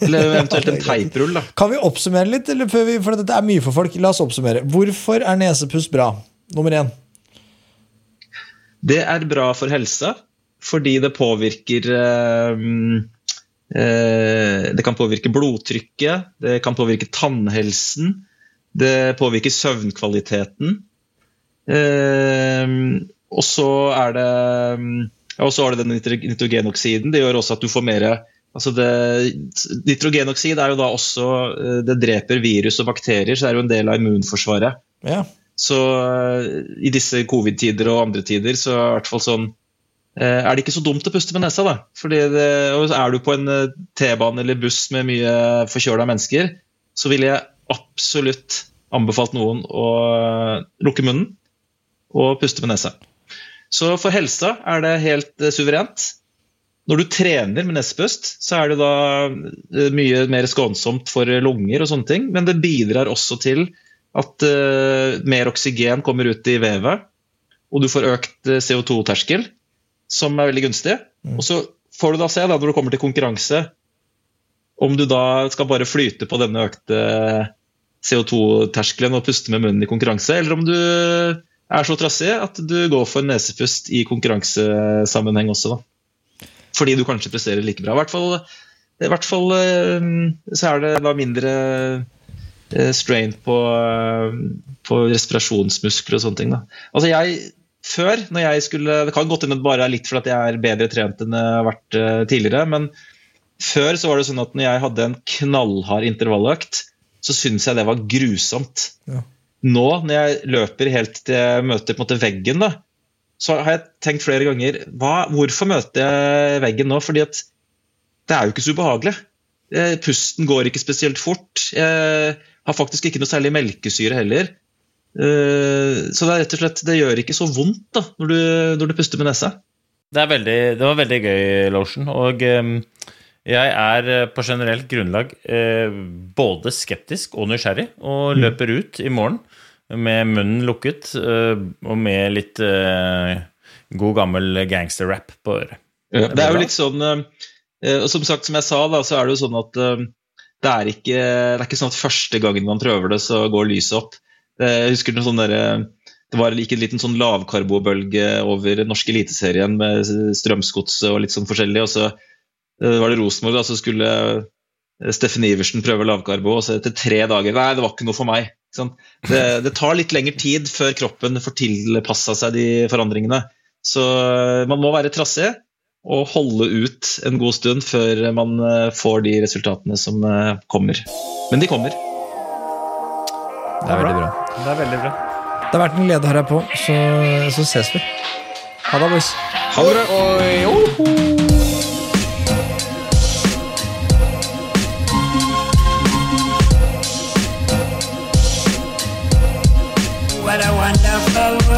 Eller eventuelt en teiprull. da Kan vi oppsummere litt? Eller før vi, for dette er mye for folk. La oss oppsummere. Hvorfor er nesepust bra? Nummer én. Det er bra for helsa fordi det påvirker eh, eh, Det kan påvirke blodtrykket, det kan påvirke tannhelsen, det påvirker søvnkvaliteten. Eh, og så er det og så har det den nitrogenoksiden. Det gjør også at du får mer altså det, Nitrogenoksid er jo da også eh, Det dreper virus og bakterier, så det er jo en del av immunforsvaret. Ja. Så eh, i disse covid-tider og andre tider så er, det i hvert fall sånn, eh, er det ikke så dumt å puste med nesa. da. Fordi det, Er du på en T-bane eller buss med mye forkjøla mennesker, så ville jeg absolutt anbefalt noen å lukke munnen og puste med nesa. Så for helsa er det helt suverent. Når du trener med nesepust, så er det da eh, mye mer skånsomt for lunger og sånne ting, men det bidrar også til at mer oksygen kommer ut i vevet, og du får økt eh, CO2-terskel, som er veldig gunstig. Mm. Og så får du da se, da, når du kommer til konkurranse, om du da skal bare flyte på denne økte CO2-terskelen og puste med munnen i konkurranse, eller om du er så trassig at du går for nesepust i konkurransesammenheng også. da fordi du kanskje presterer like bra. I hvert fall, i hvert fall eh, så er det da mindre eh, strain på, eh, på respirasjonsmuskler og sånne ting. Da. Altså jeg, før, når jeg skulle Det kan godt hende bare er litt fordi jeg er bedre trent enn jeg har vært tidligere, men før så var det sånn at når jeg hadde en knallhard intervalløkt, så syntes jeg det var grusomt. Ja. Nå, når jeg løper helt til jeg møter på en måte veggen, da, så har jeg tenkt flere ganger hva, Hvorfor møter jeg veggen nå? Fordi at det er jo ikke så ubehagelig. Eh, pusten går ikke spesielt fort. Jeg har faktisk ikke noe særlig melkesyre heller. Eh, så det, er rett og slett, det gjør ikke så vondt da, når du, når du puster med nesa. Det, veldig, det, var veldig gøy, Lotion. Og um, jeg er eh, på generelt grunnlag uh, både skeptisk og nysgjerrig, og mm. løper ut i morgen med munnen lukket og med litt god gammel gangsterrap på øret. Ja, det er jo litt sånn Som sagt, som jeg sa, da, så er det jo sånn at det, er ikke, det er ikke sånn at første gangen man prøver det, så går lyset opp. Jeg husker noe sånn der, Det var like en liten sånn lavkarbobølge over den norske eliteserien med Strømsgodset og litt sånn forskjellig. og så var det Rosenborg, så skulle Steffen Iversen prøve lavkarbo, og så etter tre dager Nei, det var ikke noe for meg. Det, det, tar litt lengre tid før kroppen får tilpassa seg de forandringene. Så eh, man må være trassig og holde ut en god stund før man eh, får de resultatene som eh, kommer. Men de kommer. Det er veldig bra. Det er veldig bra. Det har vært en glede å ha deg på, så, så ses vi. Ha det, boys. Ha det bra. gode